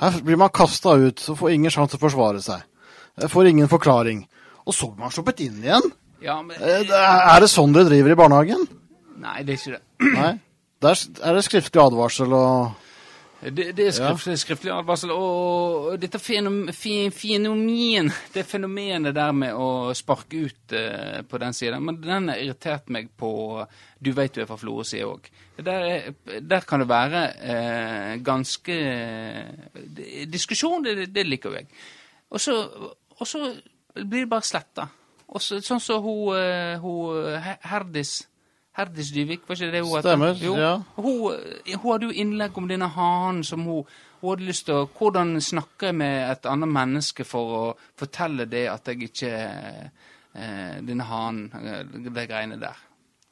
Her blir man kasta ut, så får ingen sjanse til å forsvare seg. Får ingen forklaring. Og så blir man sluppet inn igjen. ja, men Eh, er det sånn dere driver i barnehagen? Nei, det er ikke det. Nei. Der er det skriftlig advarsel og Det, det er skriftlig, skriftlig advarsel. Og dette fenomen, fenomen, det fenomenet der med å sparke ut eh, på den siden, men den har irritert meg på Du vet du er fra Florø, sier òg. Der, er- der kan det være eh, ganske Diskusjon, det, det liker jeg. Og så, så blir det bare sletta. Sånn som hun, eh, hun Her- Herdis Herdis Dyvik, var ikke det hun het? Stemmer, Jo. ja. Hun, eh, hun hadde jo innlegg om denne hanen som hun, hun hadde lyst til å Hvordan snakke med et annet menneske for å fortelle det at jeg ikke eh, Denne hanen, eh, de greiene der.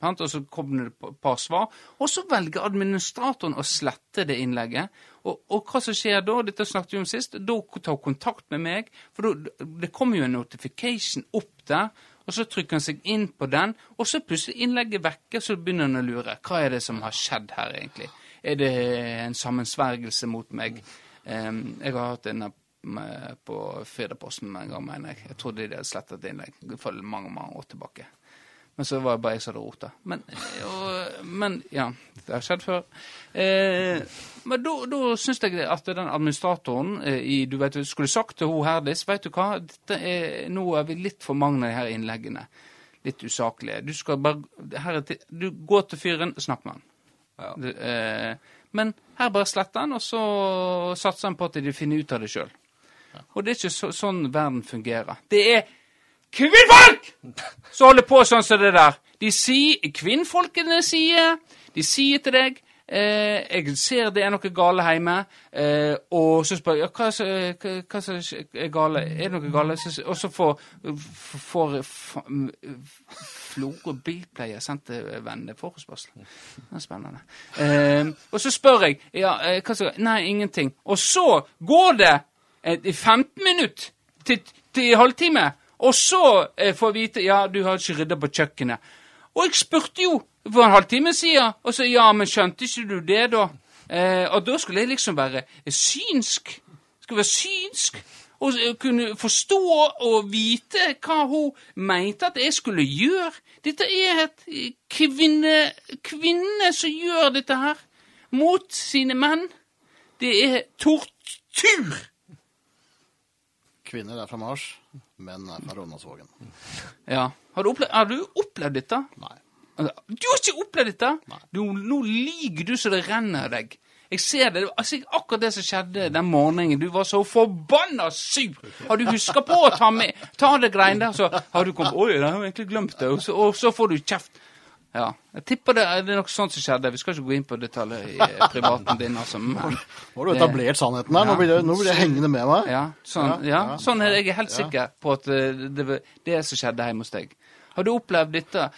Og så kom det et par svar. Og så velger administratoren å slette det innlegget. Og, og hva som skjer da, dette snakket vi om sist, da tar hun kontakt med meg. For da, det kommer jo en notification opp der. Og så trykker han seg inn på den, og så plutselig innlegget vekke, så begynner han å lure. Hva er det som har skjedd her, egentlig? Er det en sammensvergelse mot meg? Um, jeg har hatt en på Firdaposten en gang, mener jeg. Jeg trodde de hadde slettet innlegg for mange, mange år tilbake. Men så var det bare jeg som hadde rota. Men, og, men ja, det har skjedd før. Eh, men da, da syns jeg at den administratoren eh, i Du vet, skulle sagt til hun Herdis Vet du hva, er, nå er vi litt for mange av de her innleggene. Litt usaklige. Du skal bare her er til, Du går til fyren, snakk med han. Ja. Du, eh, men her bare sletter han, og så satser han på at de finner ut av det sjøl. Og det er ikke så, sånn verden fungerer. Det er kvinnfolk som holder på sånn som det der. De sier, Kvinnfolkene sier De sier til deg eh, 'Jeg ser det er noe gale hjemme', eh, og så spør jeg ja, hva, som- hva, hva som er gale. Er det noe gale? Så, og så får, får Florø bilpleier sendt vennene forespørsel. Det er spennende. Eh, og så spør jeg ja, eh, hva skal, Nei, ingenting. Og så går det eh, 15 minutter til, til halvtime, og så eh, får jeg vite ja, du har ikke rydda på kjøkkenet. Og jeg spurte jo for en halvtime siden, og så ja, men skjønte ikke du det, da? Eh, og da skulle jeg liksom være synsk. Skulle være synsk. Og kunne forstå og vite hva hun mente at jeg skulle gjøre. Dette er et eh, kvinne, kvinne som gjør dette her. Mot sine menn. Det er tortur. Kvinner er fra Mars, menn er fra Rondalsvågen. Ja. Har du opplevd, har du opplevd dette? Nei. Du har ikke opplevd dette? Nei. Du, nå lyver du så det renner deg. Jeg ser det. Altså, akkurat det som skjedde den morgenen. Du var så forbanna sur! Har du huska på å ta med Ta det greiene der, så har du kommet Oi, jeg har egentlig glemt det. Og så, og så får du kjeft. Ja. Jeg tipper det, det er noe sånt som skjedde. Vi skal ikke gå inn på detaljer i eh, <laughs> privaten din, altså. Men, Nå har du etablert sannheten her. Nå blir det, nå blir det hengende med meg. ja, sånn, Ja, ja, sånn er det. Jeg er helt ja. sikker på at eh, det var det som skjedde hjemme hos deg. Har du opplevd dette?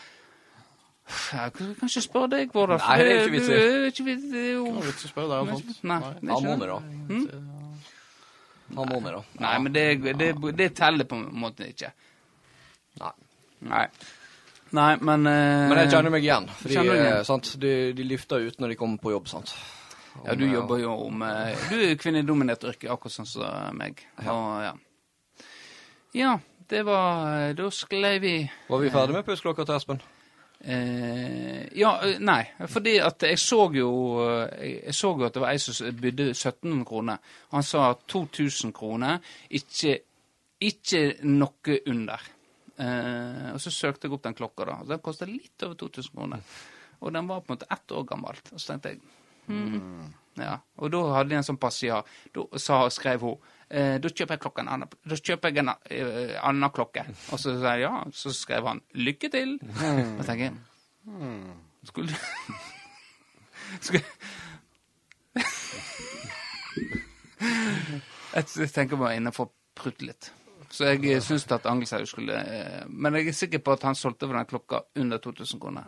Jeg kan ikke spørre deg, Vårdal. Nei, det er ikke vits i. er ikke vits i. det er jo- Det er vits i å spørre deg om sånt. Nei, Nei. det er Han ikke må det. vi, da. Han måneder, vi, da. Nei, men det, det, det teller på en måte ikke. Nei. Nei. Nei, men eh, Men jeg kjenner meg igjen. Fordi, Kjenner du igjen? eh, sant? De, de lifter ut når de kommer på jobb. sant? Ja, du jobber jo med Du er kvinnedominert yrke, akkurat sånn som meg. Og, ja. ja, det var Da sklei vi Var vi ferdig med pussklokka til Espen? eh, Ja, eh, nei. Fordi at jeg så jo eh, Jeg jeg så jo at det var ei som bydde 1700 kroner. Han sa 2000 kroner, ikke, ikke noe under. Eh, og så søkte jeg opp den klokka, da. Den kosta litt over 2000 kroner. Og den var på en måte ett år gammelt. Og så tenkte jeg mm. Ja. Og da hadde jeg en sånn passiar. Da skrev hun eh, da kjøper jeg klokka en annen Da kjøper jeg en eh, annen klokke. Og så sa jeg ja. Så skrev han 'lykke til'. Og så tenker jeg Skulle <laughs> Skulle <laughs> Jeg tenker bare inne for å prutte litt. Så jeg eh, syns at Angelsaug skulle eh, Men jeg er sikker på at han solgte for den klokka under 2000 kroner.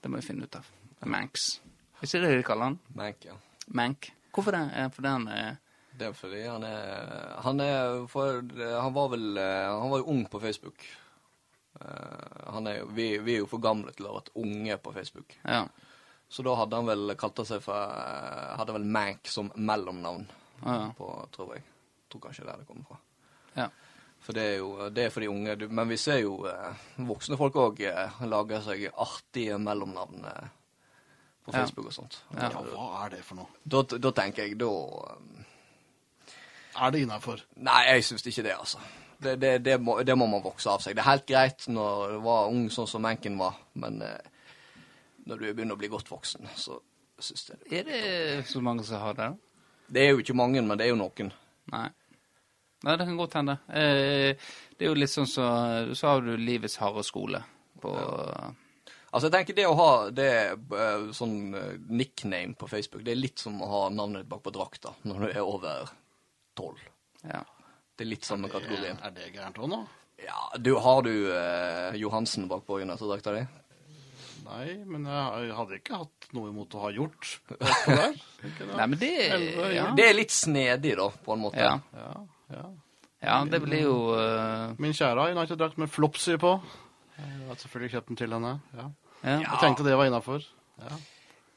Det må vi finne ut av. Manx. Er ikke det de kaller han? Mank, ja. Mank. Hvorfor det? Eh, Fordi han er Det er fordi han er Han er for, Han var vel eh, Han var jo ung på Facebook. Eh, Han er vi, vi er jo for gamle til å ha vært unge på Facebook. Ja. Så da hadde han vel kalt seg for eh, Hadde vel Mank som mellomnavn Ja. på, tror jeg. Tror kanskje det er der det kommer fra. Ja. For det er jo det er for de unge. Du- Men vi ser jo eh, voksne folk òg eh, lager seg artige mellomnavn eh, på Ja. Facebook og sånt. Ja. Ja, hva er det for noe? Da, da tenker jeg da Er det innafor? Nei, jeg syns ikke det, altså. Det, det, det, må, det må man vokse av seg. Det er helt greit når du var ung sånn som Menken var, men eh, når du begynner å bli godt voksen, så syns jeg det. Er det så mange som har det? Det er jo ikke mange, men det er jo noen. Nei. Nei, det kan godt hende. Eh, det er jo litt sånn så Så har du livets harde skole på Altså, jeg tenker det å ha det eh, sånn eh, nickname på Facebook, det er litt som å ha navnet ditt bak på drakta når du er over tolv. Ja. Det er litt samme kategorien. Er det gærent òg nå? Ja, du, har du eh, Johansen bak på United-drakta di? Nei, men jeg hadde ikke hatt noe imot å ha gjort <laughs> det der. Nei, men det Eller, ja. Det er litt snedig, da, på en måte. Ja. Ja, ja. ja, det blir jo uh... Min kjære har United-drakt med Flopsy på. Jeg har selvfølgelig kjøpt den til henne. Ja. ja. Jeg tenkte det var innafor. Ja.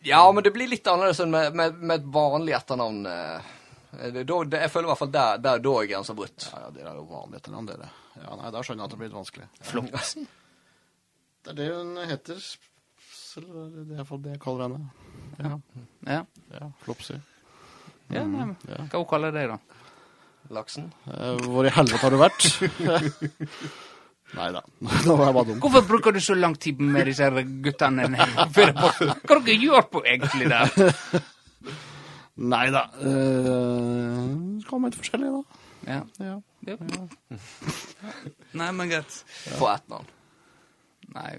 Ja, men det blir litt annerledes enn med, med, med et vanlig etternavn. eh. Det, da, det, jeg føler i hvert fall der, der da er grensa brutt. ja, ja, dere er jo vanlig etternavn, dere. Ja, nei, Da skjønner jeg at det blir litt vanskelig. <laughs> Flopsy. Det er det hun heter. Er det er iallfall det jeg kaller henne. Ja, Ja. ja Flopsy. ja nei. Hva hun kaller deg, da? Laksen. Eh, Hvor i helvete har du vært? <laughs> Nei <laughs> da, nå var jeg bare dum. Hvorfor bruker du så lang tid med disse guttene? <laughs> Hva dere gjort på egentlig der? Nei da. Uh, være litt forskjellig, da. Ja. Ja. ja. Nei, men greit. Få ett navn. Nei,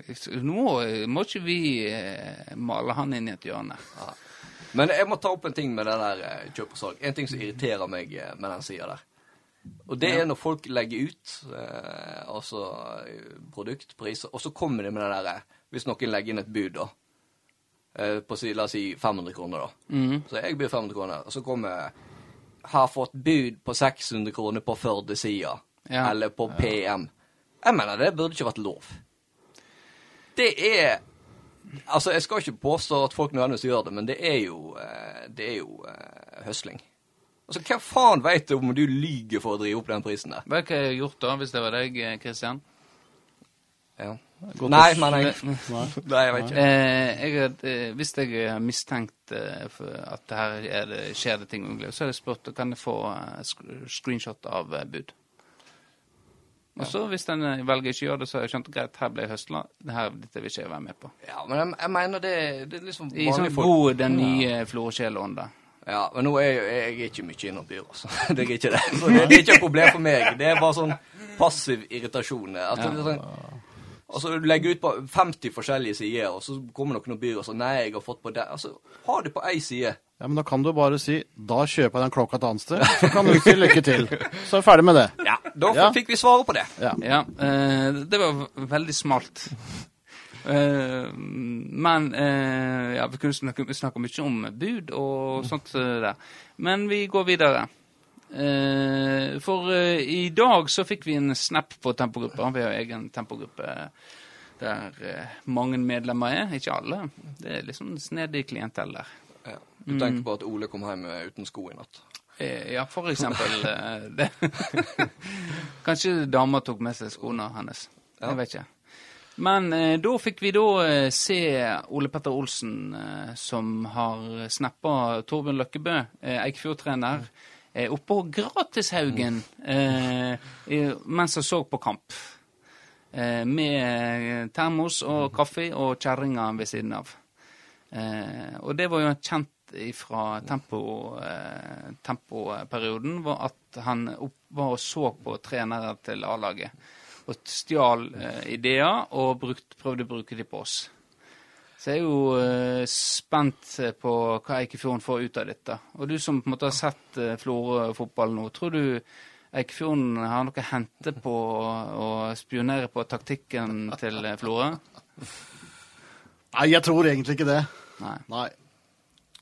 nå må ikke vi eh, male han inn i et hjørne. Men jeg må ta opp en ting med det der eh, kjøp og salg. En ting som irriterer meg eh, med den sida der. Og det er når folk legger ut eh, altså produktpriser, produkt, priser, og så kommer de med det derre Hvis noen legger inn et bud, da. Eh, på la oss si 500 kroner, da. Mhm. Så jeg byr 500 kroner, og så kommer Har fått bud på 600 kroner på Førde-sida. Ja. Eller på PM. Jeg mener, det burde ikke vært lov. Det er Altså, jeg skal ikke påstå at folk nødvendigvis gjør det, men det er jo eh, Det er jo uh, høsling. Altså, hva faen veit du om du lyger for å drive opp den prisen der? Hva hadde jeg gjort da, hvis det var deg, Kristian? Christian? Ja. Godt Nei, men jeg <laughs> Nei. Jeg vet ikke. Eh, jeg, eh, hvis jeg har mistenkt eh, at her er det, skjer det ting så har jeg spurt kan jeg få eh, screenshot av eh, bud. Og så hvis den eh, velger ikke å gjøre det, så har jeg skjønt greit, her ble jeg høsla. Dette vil ikke jeg være med på. Ja, men jeg, jeg mener det, det er liksom I sånn vanlige god, den nye Florskjell-ånda. Ja, men nå er jeg, jeg er ikke mye innom byr, altså. <laughs> Det er ikke det. <laughs> Så det, det er ikke et problem for meg. Det er bare sånn passiv irritasjon. At det er sånn, Altså, du legger ut på 50 forskjellige sider, og så kommer noen og byr og sier nei, jeg har fått på det. Altså, ha det på én side. Ja, men da kan du bare si da kjøper jeg den klokka et annet sted, så kan du si lykke til. Så er vi ferdig med det. Ja, Da Ja. fikk vi svaret på det. Ja. Ja, eh, det var veldig smalt. Eh, men eh, ja, vi kunne snakke, snakke mye om bud og sånt eh, der. Men vi går videre. Eh, for eh, i dag så fikk vi en snap på tempogruppa. Vi har egen tempogruppe der mange medlemmer er. Ikke alle. Det er liksom snedig klientell der. Ja. Du tenker på at Ole kom hjem uten sko i natt. Eh, Ja, for eksempel <laughs> eh, det. <laughs> Kanskje dama tok med seg skoene hennes. Ja. Jeg vet ikke. Men eh, da fikk vi da eh, se Ole Petter Olsen, eh, som har snappa Torbjørn Løkkebø, eh, Eikfjord-trener, eh, oppå Gratishaugen eh, mens han så på kamp. Eh, med termos og kaffe og kjerringa ved siden av. Eh, og det var jo kjent fra tempo, eh, tempoperioden, var at han opp, var og så på trenere til A-laget. Og stjal eh, ideer og brukt, prøvde å bruke dem på oss. Så jeg er jo eh, spent på hva Eikefjorden får ut av dette. Og du som på en måte har sett eh, Florø-fotball nå, tror du Eikefjorden har noe å hente på å spionere på taktikken til Florø? <laughs> Nei, jeg tror egentlig ikke det. Nei. Nei.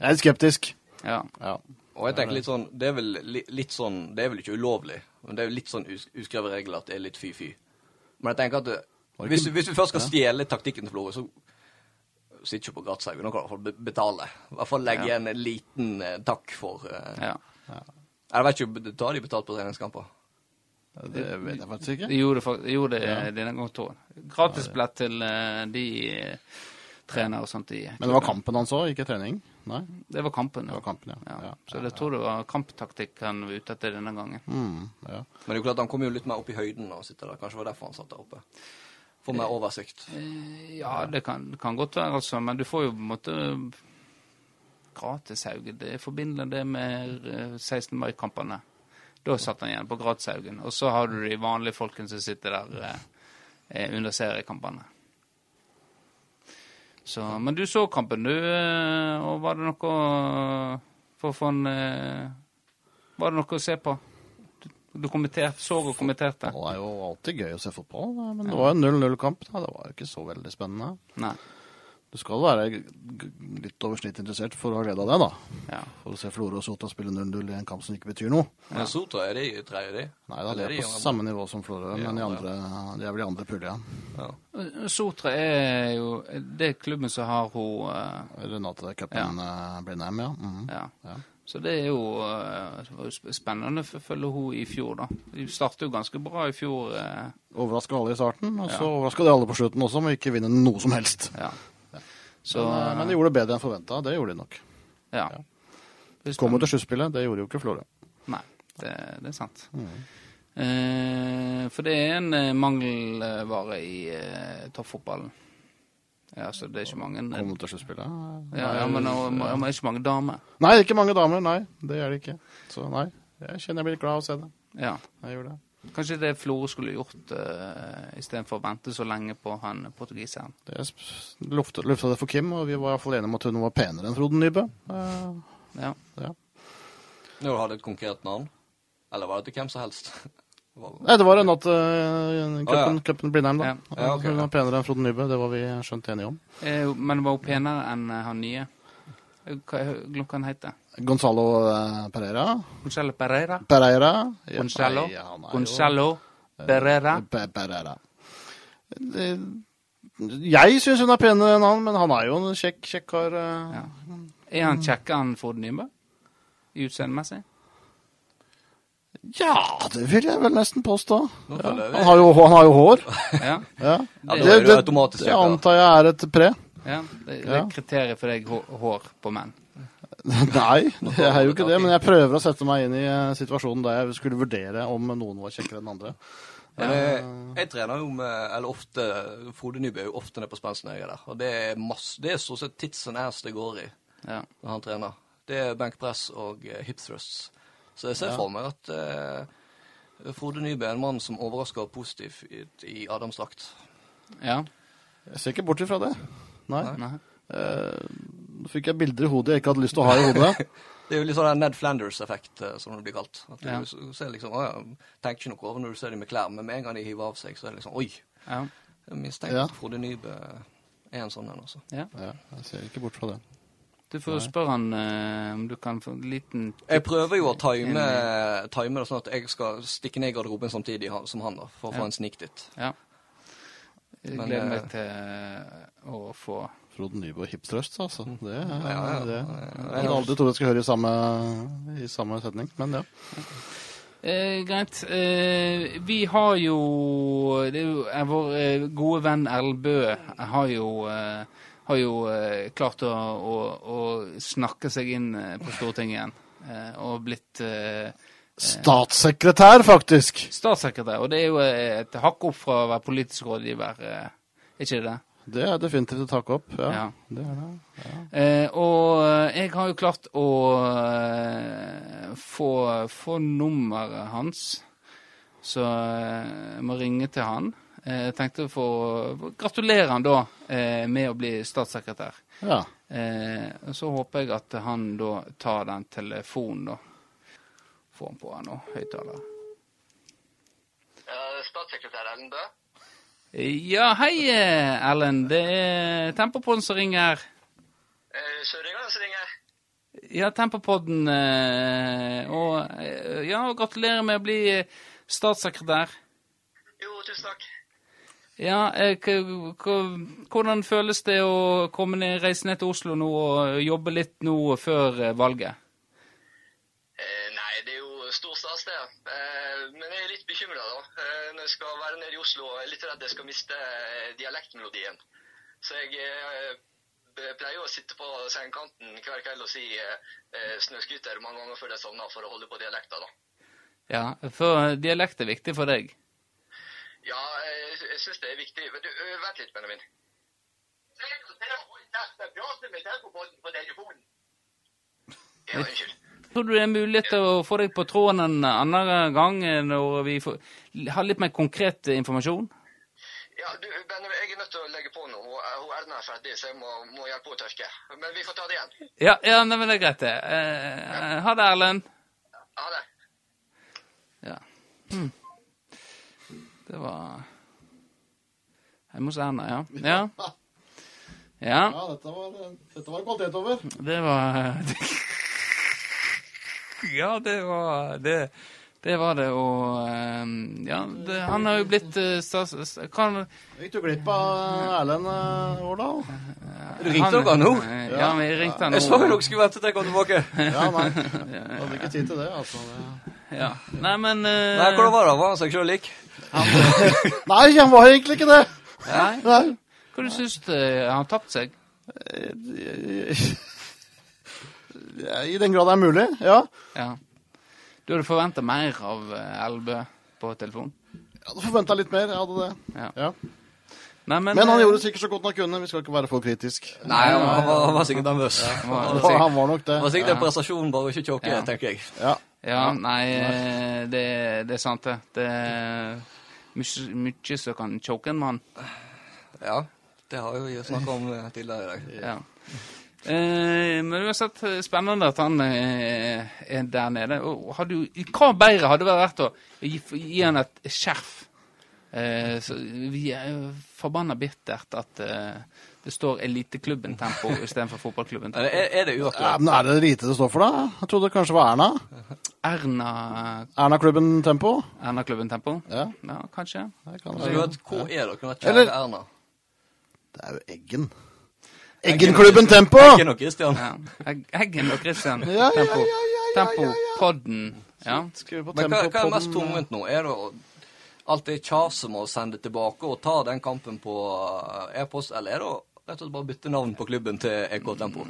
Jeg er skeptisk. Ja. Ja. Og jeg tenker litt sånn, det er vel li, litt sånn, det er vel ikke ulovlig, men det er jo litt sånn us uskrevet regel at det er litt fy-fy. Men jeg tenker at det, Var det hvis, ikke- hvis vi først skal stjele taktikken til Florø, så sitter ikke på Gratshaugen, da kan du i hvert fall be- betale. I hvert fall legge Ja. igjen en liten eh, takk for eh, ja. Jeg vet ikke, tar de betalt på treningskamper? Det vet jeg faktisk ikke. De gjorde det, fak- de gjorde det denne gangen. Gratisbillett til eh, de eh, trenere og sånt i Men det var kampen han så, ikke trening? Nei, Det var kampen, det var kampen, ja. ja. ja. Så jeg tror det var kamptaktikk han var ute etter denne gangen. Mm, ja. Men det er jo klart han kom jo litt mer opp i høyden og sitter der. Kanskje det var derfor han satt der oppe. Får mer oversikt. Eh, Ja, det kan, kan godt være, altså. Men du får jo på en måte Gratishaugen. Det forbinder det med eh, 16. mai-kampene. Da satt han igjen på Gratishaugen. Og så har du de vanlige folkene som sitter der eh, eh, under seriekampene. Så, men du så kampen, du. eh, Og var det noe for å eh, Var det noe å se på? Du, du kommenterte, så og kommenterte? Det er jo alltid gøy å se fotball, men det var en 0-0-kamp. Det var ikke så veldig spennende. Nei. Du skal være litt over snitt interessert for å ha glede av det, da. Ja. For å se Florø og Sota spille 0-0 i en kamp som ikke betyr noe. Men Sota er de tredje, de? Nei da, de er de på andre? samme nivå som Florø, Ja, men de, ja. andre, de er vel i andre pulje. Ja. Ja. Sotra er jo Det er klubben som har hun eh, Renate Cupen ja. Blindheim, ja. Mhm. Ja. Ja. Så det er jo, eh, det var jo spennende å følge hun i fjor, da. De startet jo ganske bra i fjor. eh, Overraska alle i starten, og så Ja. overraska de alle på slutten også med ikke vinne noe som helst. Ja. Så, men, eh, men de gjorde det bedre enn forventa. Det gjorde de nok. ja. ja. Kom jo til sluttspillet, det gjorde jo ikke Florø. Nei, det, det er sant. Mm. Eh, for det er en eh, mangelvare i eh, toppfotballen. Ja, så det er ikke mange Kom til sluttspillet. ja, ja, men det er ikke mange damer. Nei, det er ikke mange damer. Nei, det er det ikke. Så nei, jeg kjenner jeg blir glad av å se det. Ja. Jeg gjør det. Kanskje det Florø skulle gjort uh, istedenfor å vente så lenge på han portugiseren. Det lufta, det for Kim, og vi var i hvert fall enige om at hun var penere enn Frode Nybø. Uh, Ja. ja. Når du hadde et konkret navn? Eller var det til hvem som helst? <laughs> Nei, det var en natt uh, ja. Blindheim, da. Ja. Ja, okay, hun var penere enn Frode Nybø, det var vi skjønt enige om. Eh, men var hun penere enn eh, han nye? Eh, Hva han heter? Gonzalo eh, Pereira. Gonzalo Pereira? Pereira. Ja, Gonzalo? jo- Gonzalo Pereira? Pe- Pereira. Det- Jeg syns hun er penere enn han, men han er jo en kjekk, kjekk kar. eh. Ja. Er han kjekkere enn Ford Nybø? I utseendemessig? Ja, det vil jeg vel nesten påstå. Ja. Han, har jo, han har jo hår. Ja. Ja. det, Det- da er det antar jeg er et pre. Ja. Det, det Ja. er kriteriet for deg hår, på menn. <laughs> Nei, det er jo ikke det, men jeg prøver å sette meg inn i eh, situasjonen der jeg skulle vurdere om noen var kjekkere enn andre. Ja. jeg, jeg trener jo med Eller ofte Frode Nybø er jo ofte nede på jeg er der. Og det er masse Det er stort sett tits and ass det går i Ja. når han trener. Det er benkpress og eh, hip thrusts. Så jeg ser Ja. for meg at eh, Frode Nybø er en mann som overrasker positivt i, i Adams drakt. Ja. Jeg ser ikke bort ifra det. Nei. Nei. Eh, Nå fikk jeg bilder i hodet jeg ikke hadde lyst til å ha i hodet. <laughs> Det er jo litt sånn Ned Flanders-effekt, eh, som det blir kalt. At du Ja. ser liksom, å ja, tenker ikke noe over når du ser dem med klær, men med en gang de hiver av seg, så er det liksom Oi! Ja. Jeg mistenker Ja. at Frode Nybø er en sånn en, altså. ja. Ja, jeg ser ikke bort fra det. Du får spørre han uh, om du kan få en liten Jeg prøver jo å time, time det sånn at jeg skal stikke ned i garderoben samtidig som han, da, for å Ja. få en sniktitt. Ja. Jeg gleder eh, meg til eh, å få Frode Nybø hipstrøst, altså. Det, er- Ja, ja. det. Jeg hadde aldri trodd jeg skulle høre i samme, i samme setning, men ja. Eh, greit. Eh, vi har jo det er jo eh, Vår eh, gode venn Elbø har jo, eh, har jo eh, klart å, å, å snakke seg inn eh, på Stortinget igjen. Eh, og blitt eh, Statssekretær, faktisk! statssekretær. Og det er jo eh, et hakk opp fra å være politisk rådgiver, eh, er ikke det det? Det er definitivt et hakk opp. Ja, Ja. det det. Eh, og jeg har jo klart å eh, få, få nummeret hans, så jeg må ringe til han. Jeg tenkte å få gratulere han da med å bli statssekretær. Ja. Eh, så håper jeg at han da tar den telefonen, da. Få han på nå, høyttaler. Statssekretær Ellen Bø? Ja, hei, Ellen. Det er Tempopodden som ringer. Søringa som ringer. Ja, Tempopodden. eh, Og eh, ja, gratulerer med å bli eh, statssekretær. Jo, tusen takk. Ja, eh, hvordan føles det å komme ned, reise ned til Oslo nå og jobbe litt nå før eh, valget? Eh, nei, det er jo stor stas, det. Eh, men jeg er litt bekymra, da. Eh, når jeg skal være nede i Oslo, jeg er litt redd jeg skal miste eh, dialektmelodien. Så jeg eh, pleier jo å sitte på sengekanten hver kveld og si snøscooter mange ganger før jeg sovner, for å holde på dialekta, da. Ja, for dialekt er viktig for deg. Ja, jeg, jeg syns det er viktig. Men du, vent litt, Benjamin. Ja, unnskyld. Tror du det er mulighet til å få deg på tråden en annen gang eh, når vi får, har litt mer konkret eh, informasjon? Ja, du, Benjamin, jeg er nødt til å legge på nå. Hun, hun Erna er ferdig, så jeg må, må hjelpe henne å tørke. Men vi får ta det igjen. Ja, ja nei, men det er greit, det. Eh, ha det, Erlend. Ha det. Ja. Hm. Det var Hjemme hos Erna, ja. Ja. <laughs> Ja, Ja, dette var, dette var kvalitet over. det var <laughs> <laughs> Ja, det var det. Det var det, og eh, Ja, det, han har jo blitt stas... stats... Kan, Gikk du glipp av Erlend eh, Årdal? Du ringte dere nå? eh, Ja, vi ringte han nå. Jeg så jo dere skulle vente til jeg kom tilbake. Ja, nei. <laughs> Hadde ikke tid til det, altså. Ja. Nei, men uh, Nei, hvordan var det? Var han seg sjøl lik? Nei, han var egentlig ikke det! Nei. Nei. Hva du syns du? Har han tapt seg? I den grad det er mulig, ja. Ja. Du hadde forventa mer av eh, Elbø på telefon? Jeg hadde forventa litt mer. jeg hadde det. Ja. Ja. Nei, men, Men han eh, gjorde det sikkert så godt han kunne. Vi skal ikke være for kritisk. Nei, han var, han var sikkert nervøs. han Han var- han var nok det. Det var sikkert en prestasjon bare ikke tjåke, Ja. tenker jeg. Ja. Ja, nei, eh, det, det er sant, det. Det er mye, som kan tjåke en mann. Ja, det har jo vi snakka om eh, tidligere i dag. Ja. Eh, men uansett eh, spennende at han eh, er der nede. Og hadde jo, hva bedre hadde det vært å gi, gi han et skjerf? Eh, så vi er jo forbanna bittert at eh, det står Eliteklubben Tempo istedenfor Fotballklubben Er, Tempo. er det ja, uaktuelt? men Er det lite det står for, da? Jeg trodde det kanskje var Erna. Erna Erna-klubben Tempo. Erna-klubben Tempo? Ja, Ja, kanskje. det kan Hvor er dere, kjære Eller- Erna? Det er jo Eggen. Eggen-klubben Tempo! Eggen og Christian. Ja. Eggen og Christian. <laughs> Ja, ja, Tempo. Tempo. Podden. Ja. Men hva, Tempo hva er mest tungvint nå? Er det å alltid kjase med å sende tilbake og ta den kampen på eh, e-post, eller er det å rett og slett bare bytte navn på klubben til EK Tempo?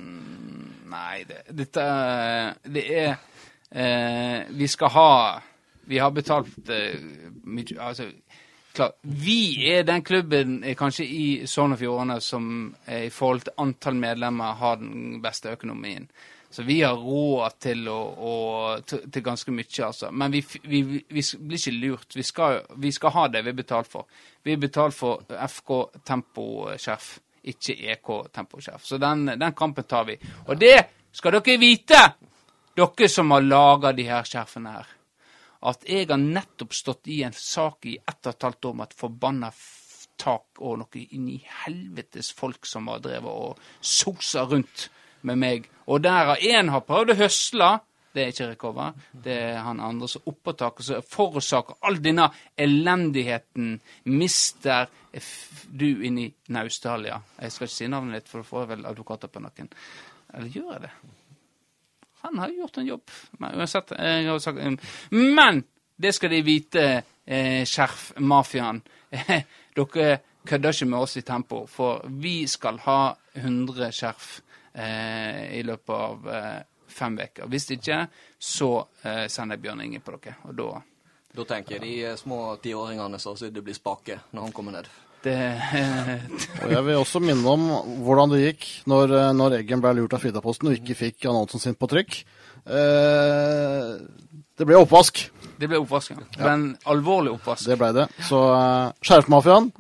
Nei, det, dette Det er eh, Vi skal ha Vi har betalt eh, mye Altså, klart Vi er den klubben eh, kanskje i Sogn og Fjordane som eh, i forhold til antall medlemmer har den beste økonomien. Så vi har råd til, å, å, til, til ganske mye, altså. Men vi, vi, vi, blir ikke lurt. Vi skal, vi skal ha det vi er betalt for. Vi er betalt for FK Temposkjerf, ikke EK Temposkjerf. Så den, den kampen tar vi. Og det skal dere vite, dere som har laga de her skjerfene her at jeg har nettopp stått i en sak i ett og et halvt år med et forbanna tak og noe inn i helvetes folk som har drevet og sosa rundt med meg. Og der har én har prøvd å høsle. Det er ikke Recover. Det er han andre som oppå taket som forårsaker all denne elendigheten. Mister du inn i Naustalia. Jeg skal ikke si navnet ditt, for da får vel advokater på nakken. Eller gjør jeg det? Han har gjort en jobb. Men uansett, jeg har sagt, Men det skal de vite, eh, skjerfmafiaen. <laughs> Dere kødder ikke med oss i Tempo, for vi skal ha 100 skjerf eh, i løpet av eh, fem uker. Hvis ikke, så eh, sender jeg Bjørn Inge på dere. Og da Da tenker jeg de eh, små tiåringene som sitter og blir spake når han kommer ned. Det, eh, <laughs> Og jeg vil også minne om hvordan det gikk når, eh, når Eggen ble lurt av Fridaposten og ikke fikk annonsen sin på trykk. Eh, det ble oppvask. det ble oppvask. ja. Ble en alvorlig oppvask. Det ble det. Så uh, Skjerfmafiaen,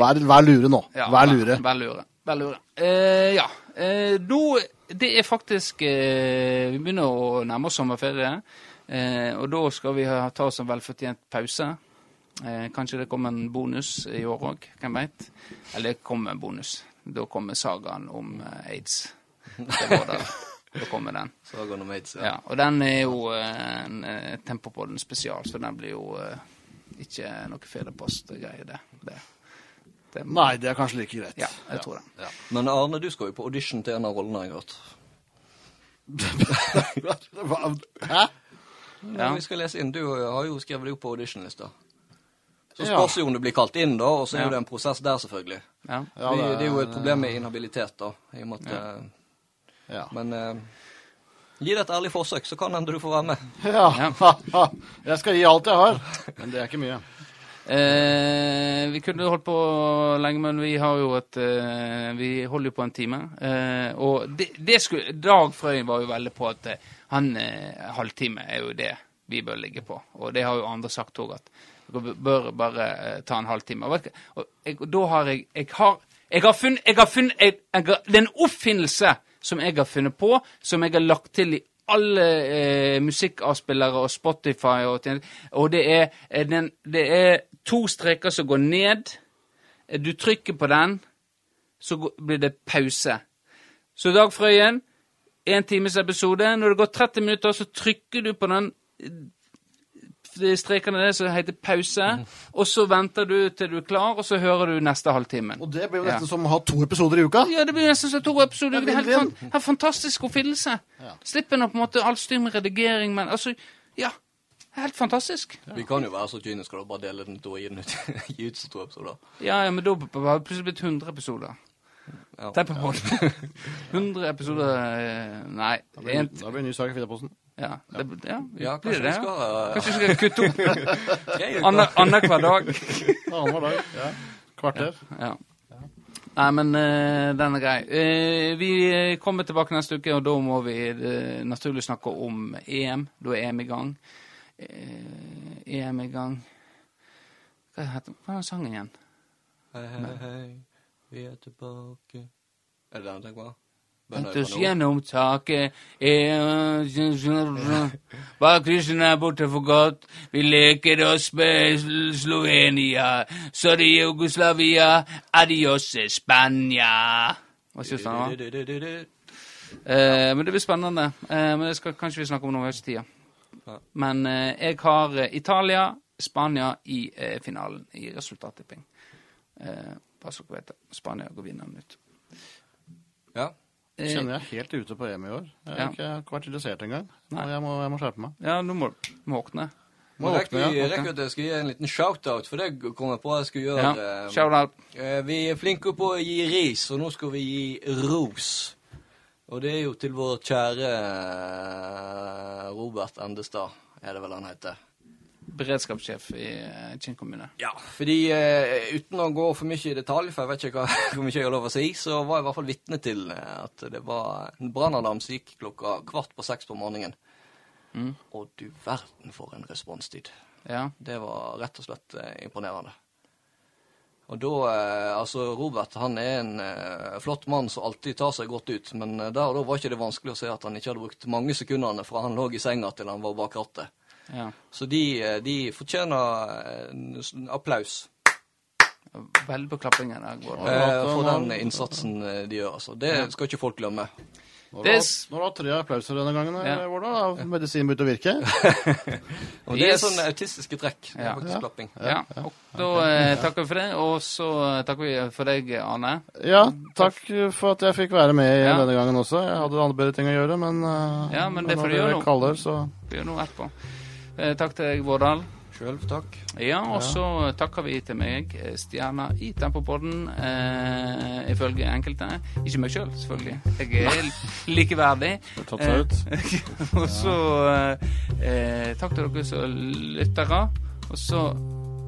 vær, vær lure nå. Ja, vær lure. Vær lure. Vær lure. Eh, ja. Eh, nå Det er faktisk eh, Vi begynner å nærme oss sommerferie. Eh, og da skal vi ha, ta oss en velfortjent pause. Eh, kanskje det kommer en bonus i år òg, hvem veit? Eller det kommer en bonus. Da kommer sagaen om eh, aids. Det var der. Da kommer den. <laughs> Sagaen om aids. Ja, og den er jo eh, en eh, Tempopodden spesial, så den blir jo eh, ikke noe Federpost-greie, det. det. det Nei, det er kanskje like greit. Ja, jeg tror det. Men Arne, du skal jo på audition til en av rollene, jeg har hørt. Hæ? Ja. Vi skal lese inn. Du har jo skrevet deg opp på auditionlista. Så spørs jo om du blir kalt inn, da, og så er Ja. jo det en prosess der, selvfølgelig. Ja. Ja, det- det er jo et problem med inhabilitet, da. I og med at, eh, Ja. Men eh, gi det et ærlig forsøk, så kan hende du får være med. ja. <laughs> Jeg skal gi alt jeg har, men det er ikke mye. Eh, vi kunne holdt på lenge, men vi har jo et eh, Vi holder jo på en time. Eh, og det, det skulle Dag Frøyen var jo veldig på at eh, han eh, halvtime er jo det vi bør ligge på. Og det har jo andre sagt òg, at dere bør bare eh, ta en halvtime. Og, og da har jeg Jeg har, jeg har funnet, jeg har funnet jeg, jeg Det er en oppfinnelse som jeg har funnet på, som jeg har lagt til i alle eh, musikkavspillere og Spotify og, og det er, eh, den, det er to streker som går ned. Eh, Du trykker på den, så går- blir det pause. Så Dag Frøyen, en times episode. Når det går 30 minutter, så trykker du på den eh, strekene der som heter pause, og så venter du til du er klar, og så hører du neste halvtimen. Og det blir jo Ja. nesten som å ha to episoder i uka. Ja, det blir nesten som to episoder. Det er helt, fan, en fantastisk oppfinnelse. Slipper nå på en måte alt styr med redigering, men altså Ja. Helt fantastisk. Vi kan jo være så kyniske og bare dele den to og gi den ut, <laughs> gi ut som to episoder. Ja, ja, men da har det plutselig blitt 100 episoder. Ja. Tenk på <laughs> det. 100 episoder eh, Nei. Da blir En, det da blir en ny sak i Fridaposten. Ja, det, ja, Ja, blir det skal uh, Kanskje vi skal kutte opp <laughs> annenhver dag? <laughs> Annenhver dag. Ja. Kvarter. Ja. Nei, men uh, den er grei. Uh, vi kommer tilbake neste uke, og da må vi eh, naturlig snakke om EM. Da er EM i gang. Eh, EM i gang Hva heter er den sangen igjen? Hei, hei, hei, vi er tilbake. Er det den tenker på? Taket eh, Bak kryssen er borte for godt. Vi leker oss med Slovenia. Sorry, Jugoslavia. Adios, Spania. Hva syns du? Eh, men det blir spennende. Eh, men det skal kanskje vi snakke om noe i høsttida. Men eh, jeg har Italia, Spania i eh, finalen i resultattipping. Eh, bare så dere vet det. Spania går vinneren ut. Ja. Eh, Kjenner jeg helt ute på EM i år. Jeg har Ja. ikke, jeg vært interessert engang. Nei. Jeg må, jeg må skjerpe meg. ja, nå må du våkne. Må våkne, rekker at jeg skal gi en liten shout-out, for det kom jeg på jeg skulle gjøre. Ja, eh, shout out. Eh, Vi er flinke på å gi ris, og nå skal vi gi ros. Og det er jo til vår kjære eh, Robert Endestad, er det vel han heter. Beredskapssjef i eh, Kinn kommune. Ja, fordi eh, uten å gå for mye i detalj, for jeg vet ikke hva, <laughs> hvor mye jeg har lov å si, så var jeg i hvert fall vitne til eh, at det var en brannalarm som gikk klokka kvart på seks på morgenen. Mm. Og du verden for en responstid. Ja. Det var rett og slett eh, imponerende. Og da, eh, altså Robert han er en eh, flott mann som alltid tar seg godt ut, men eh, der og da var ikke det vanskelig å se at han ikke hadde brukt mange sekundene fra han lå i senga til han var bak rattet. Ja. Så de, eh, de fortjener eh, en applaus Velbeklappingen på klappingen der, Gordon. eh, for den innsatsen eh, de gjør. altså. Det skal ikke folk glemme. Nå har du hatt- tre applauser denne gangen. Ja. Ja. Hvordan har medisinen begynt å virke? <laughs> Og det er Yes. sånne autistiske trekk. Det er Ja. faktisk Ja. klapping. Ja, og da eh, takker vi for det, og så takker vi for deg, Arne. Ja, takk for at jeg fikk være med Ja. denne gangen også. Jeg hadde andre bedre ting å gjøre, men, Ja, men det får når du gjøre nå. kaller, så Vi gjør noe etterpå. Eh, takk til deg, Vårdal. Sjøl takk. Ja, og så takker vi til meg, eh, stjerna i Tempopodden, eh, ifølge enkelte. Ikke meg sjøl, selv, selvfølgelig. Jeg er <laughs> likeverdig. har tatt seg ut. Eh, <laughs> og så eh, takk til dere som lyttere. Og så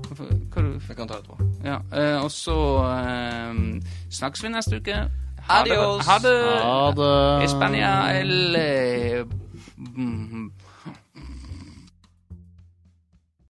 Hva du Jeg kan ta etterpå. Ja. Eh, og så eh, snakkes vi neste uke. Ha det. Adios. Ha det. Ha det. Espania el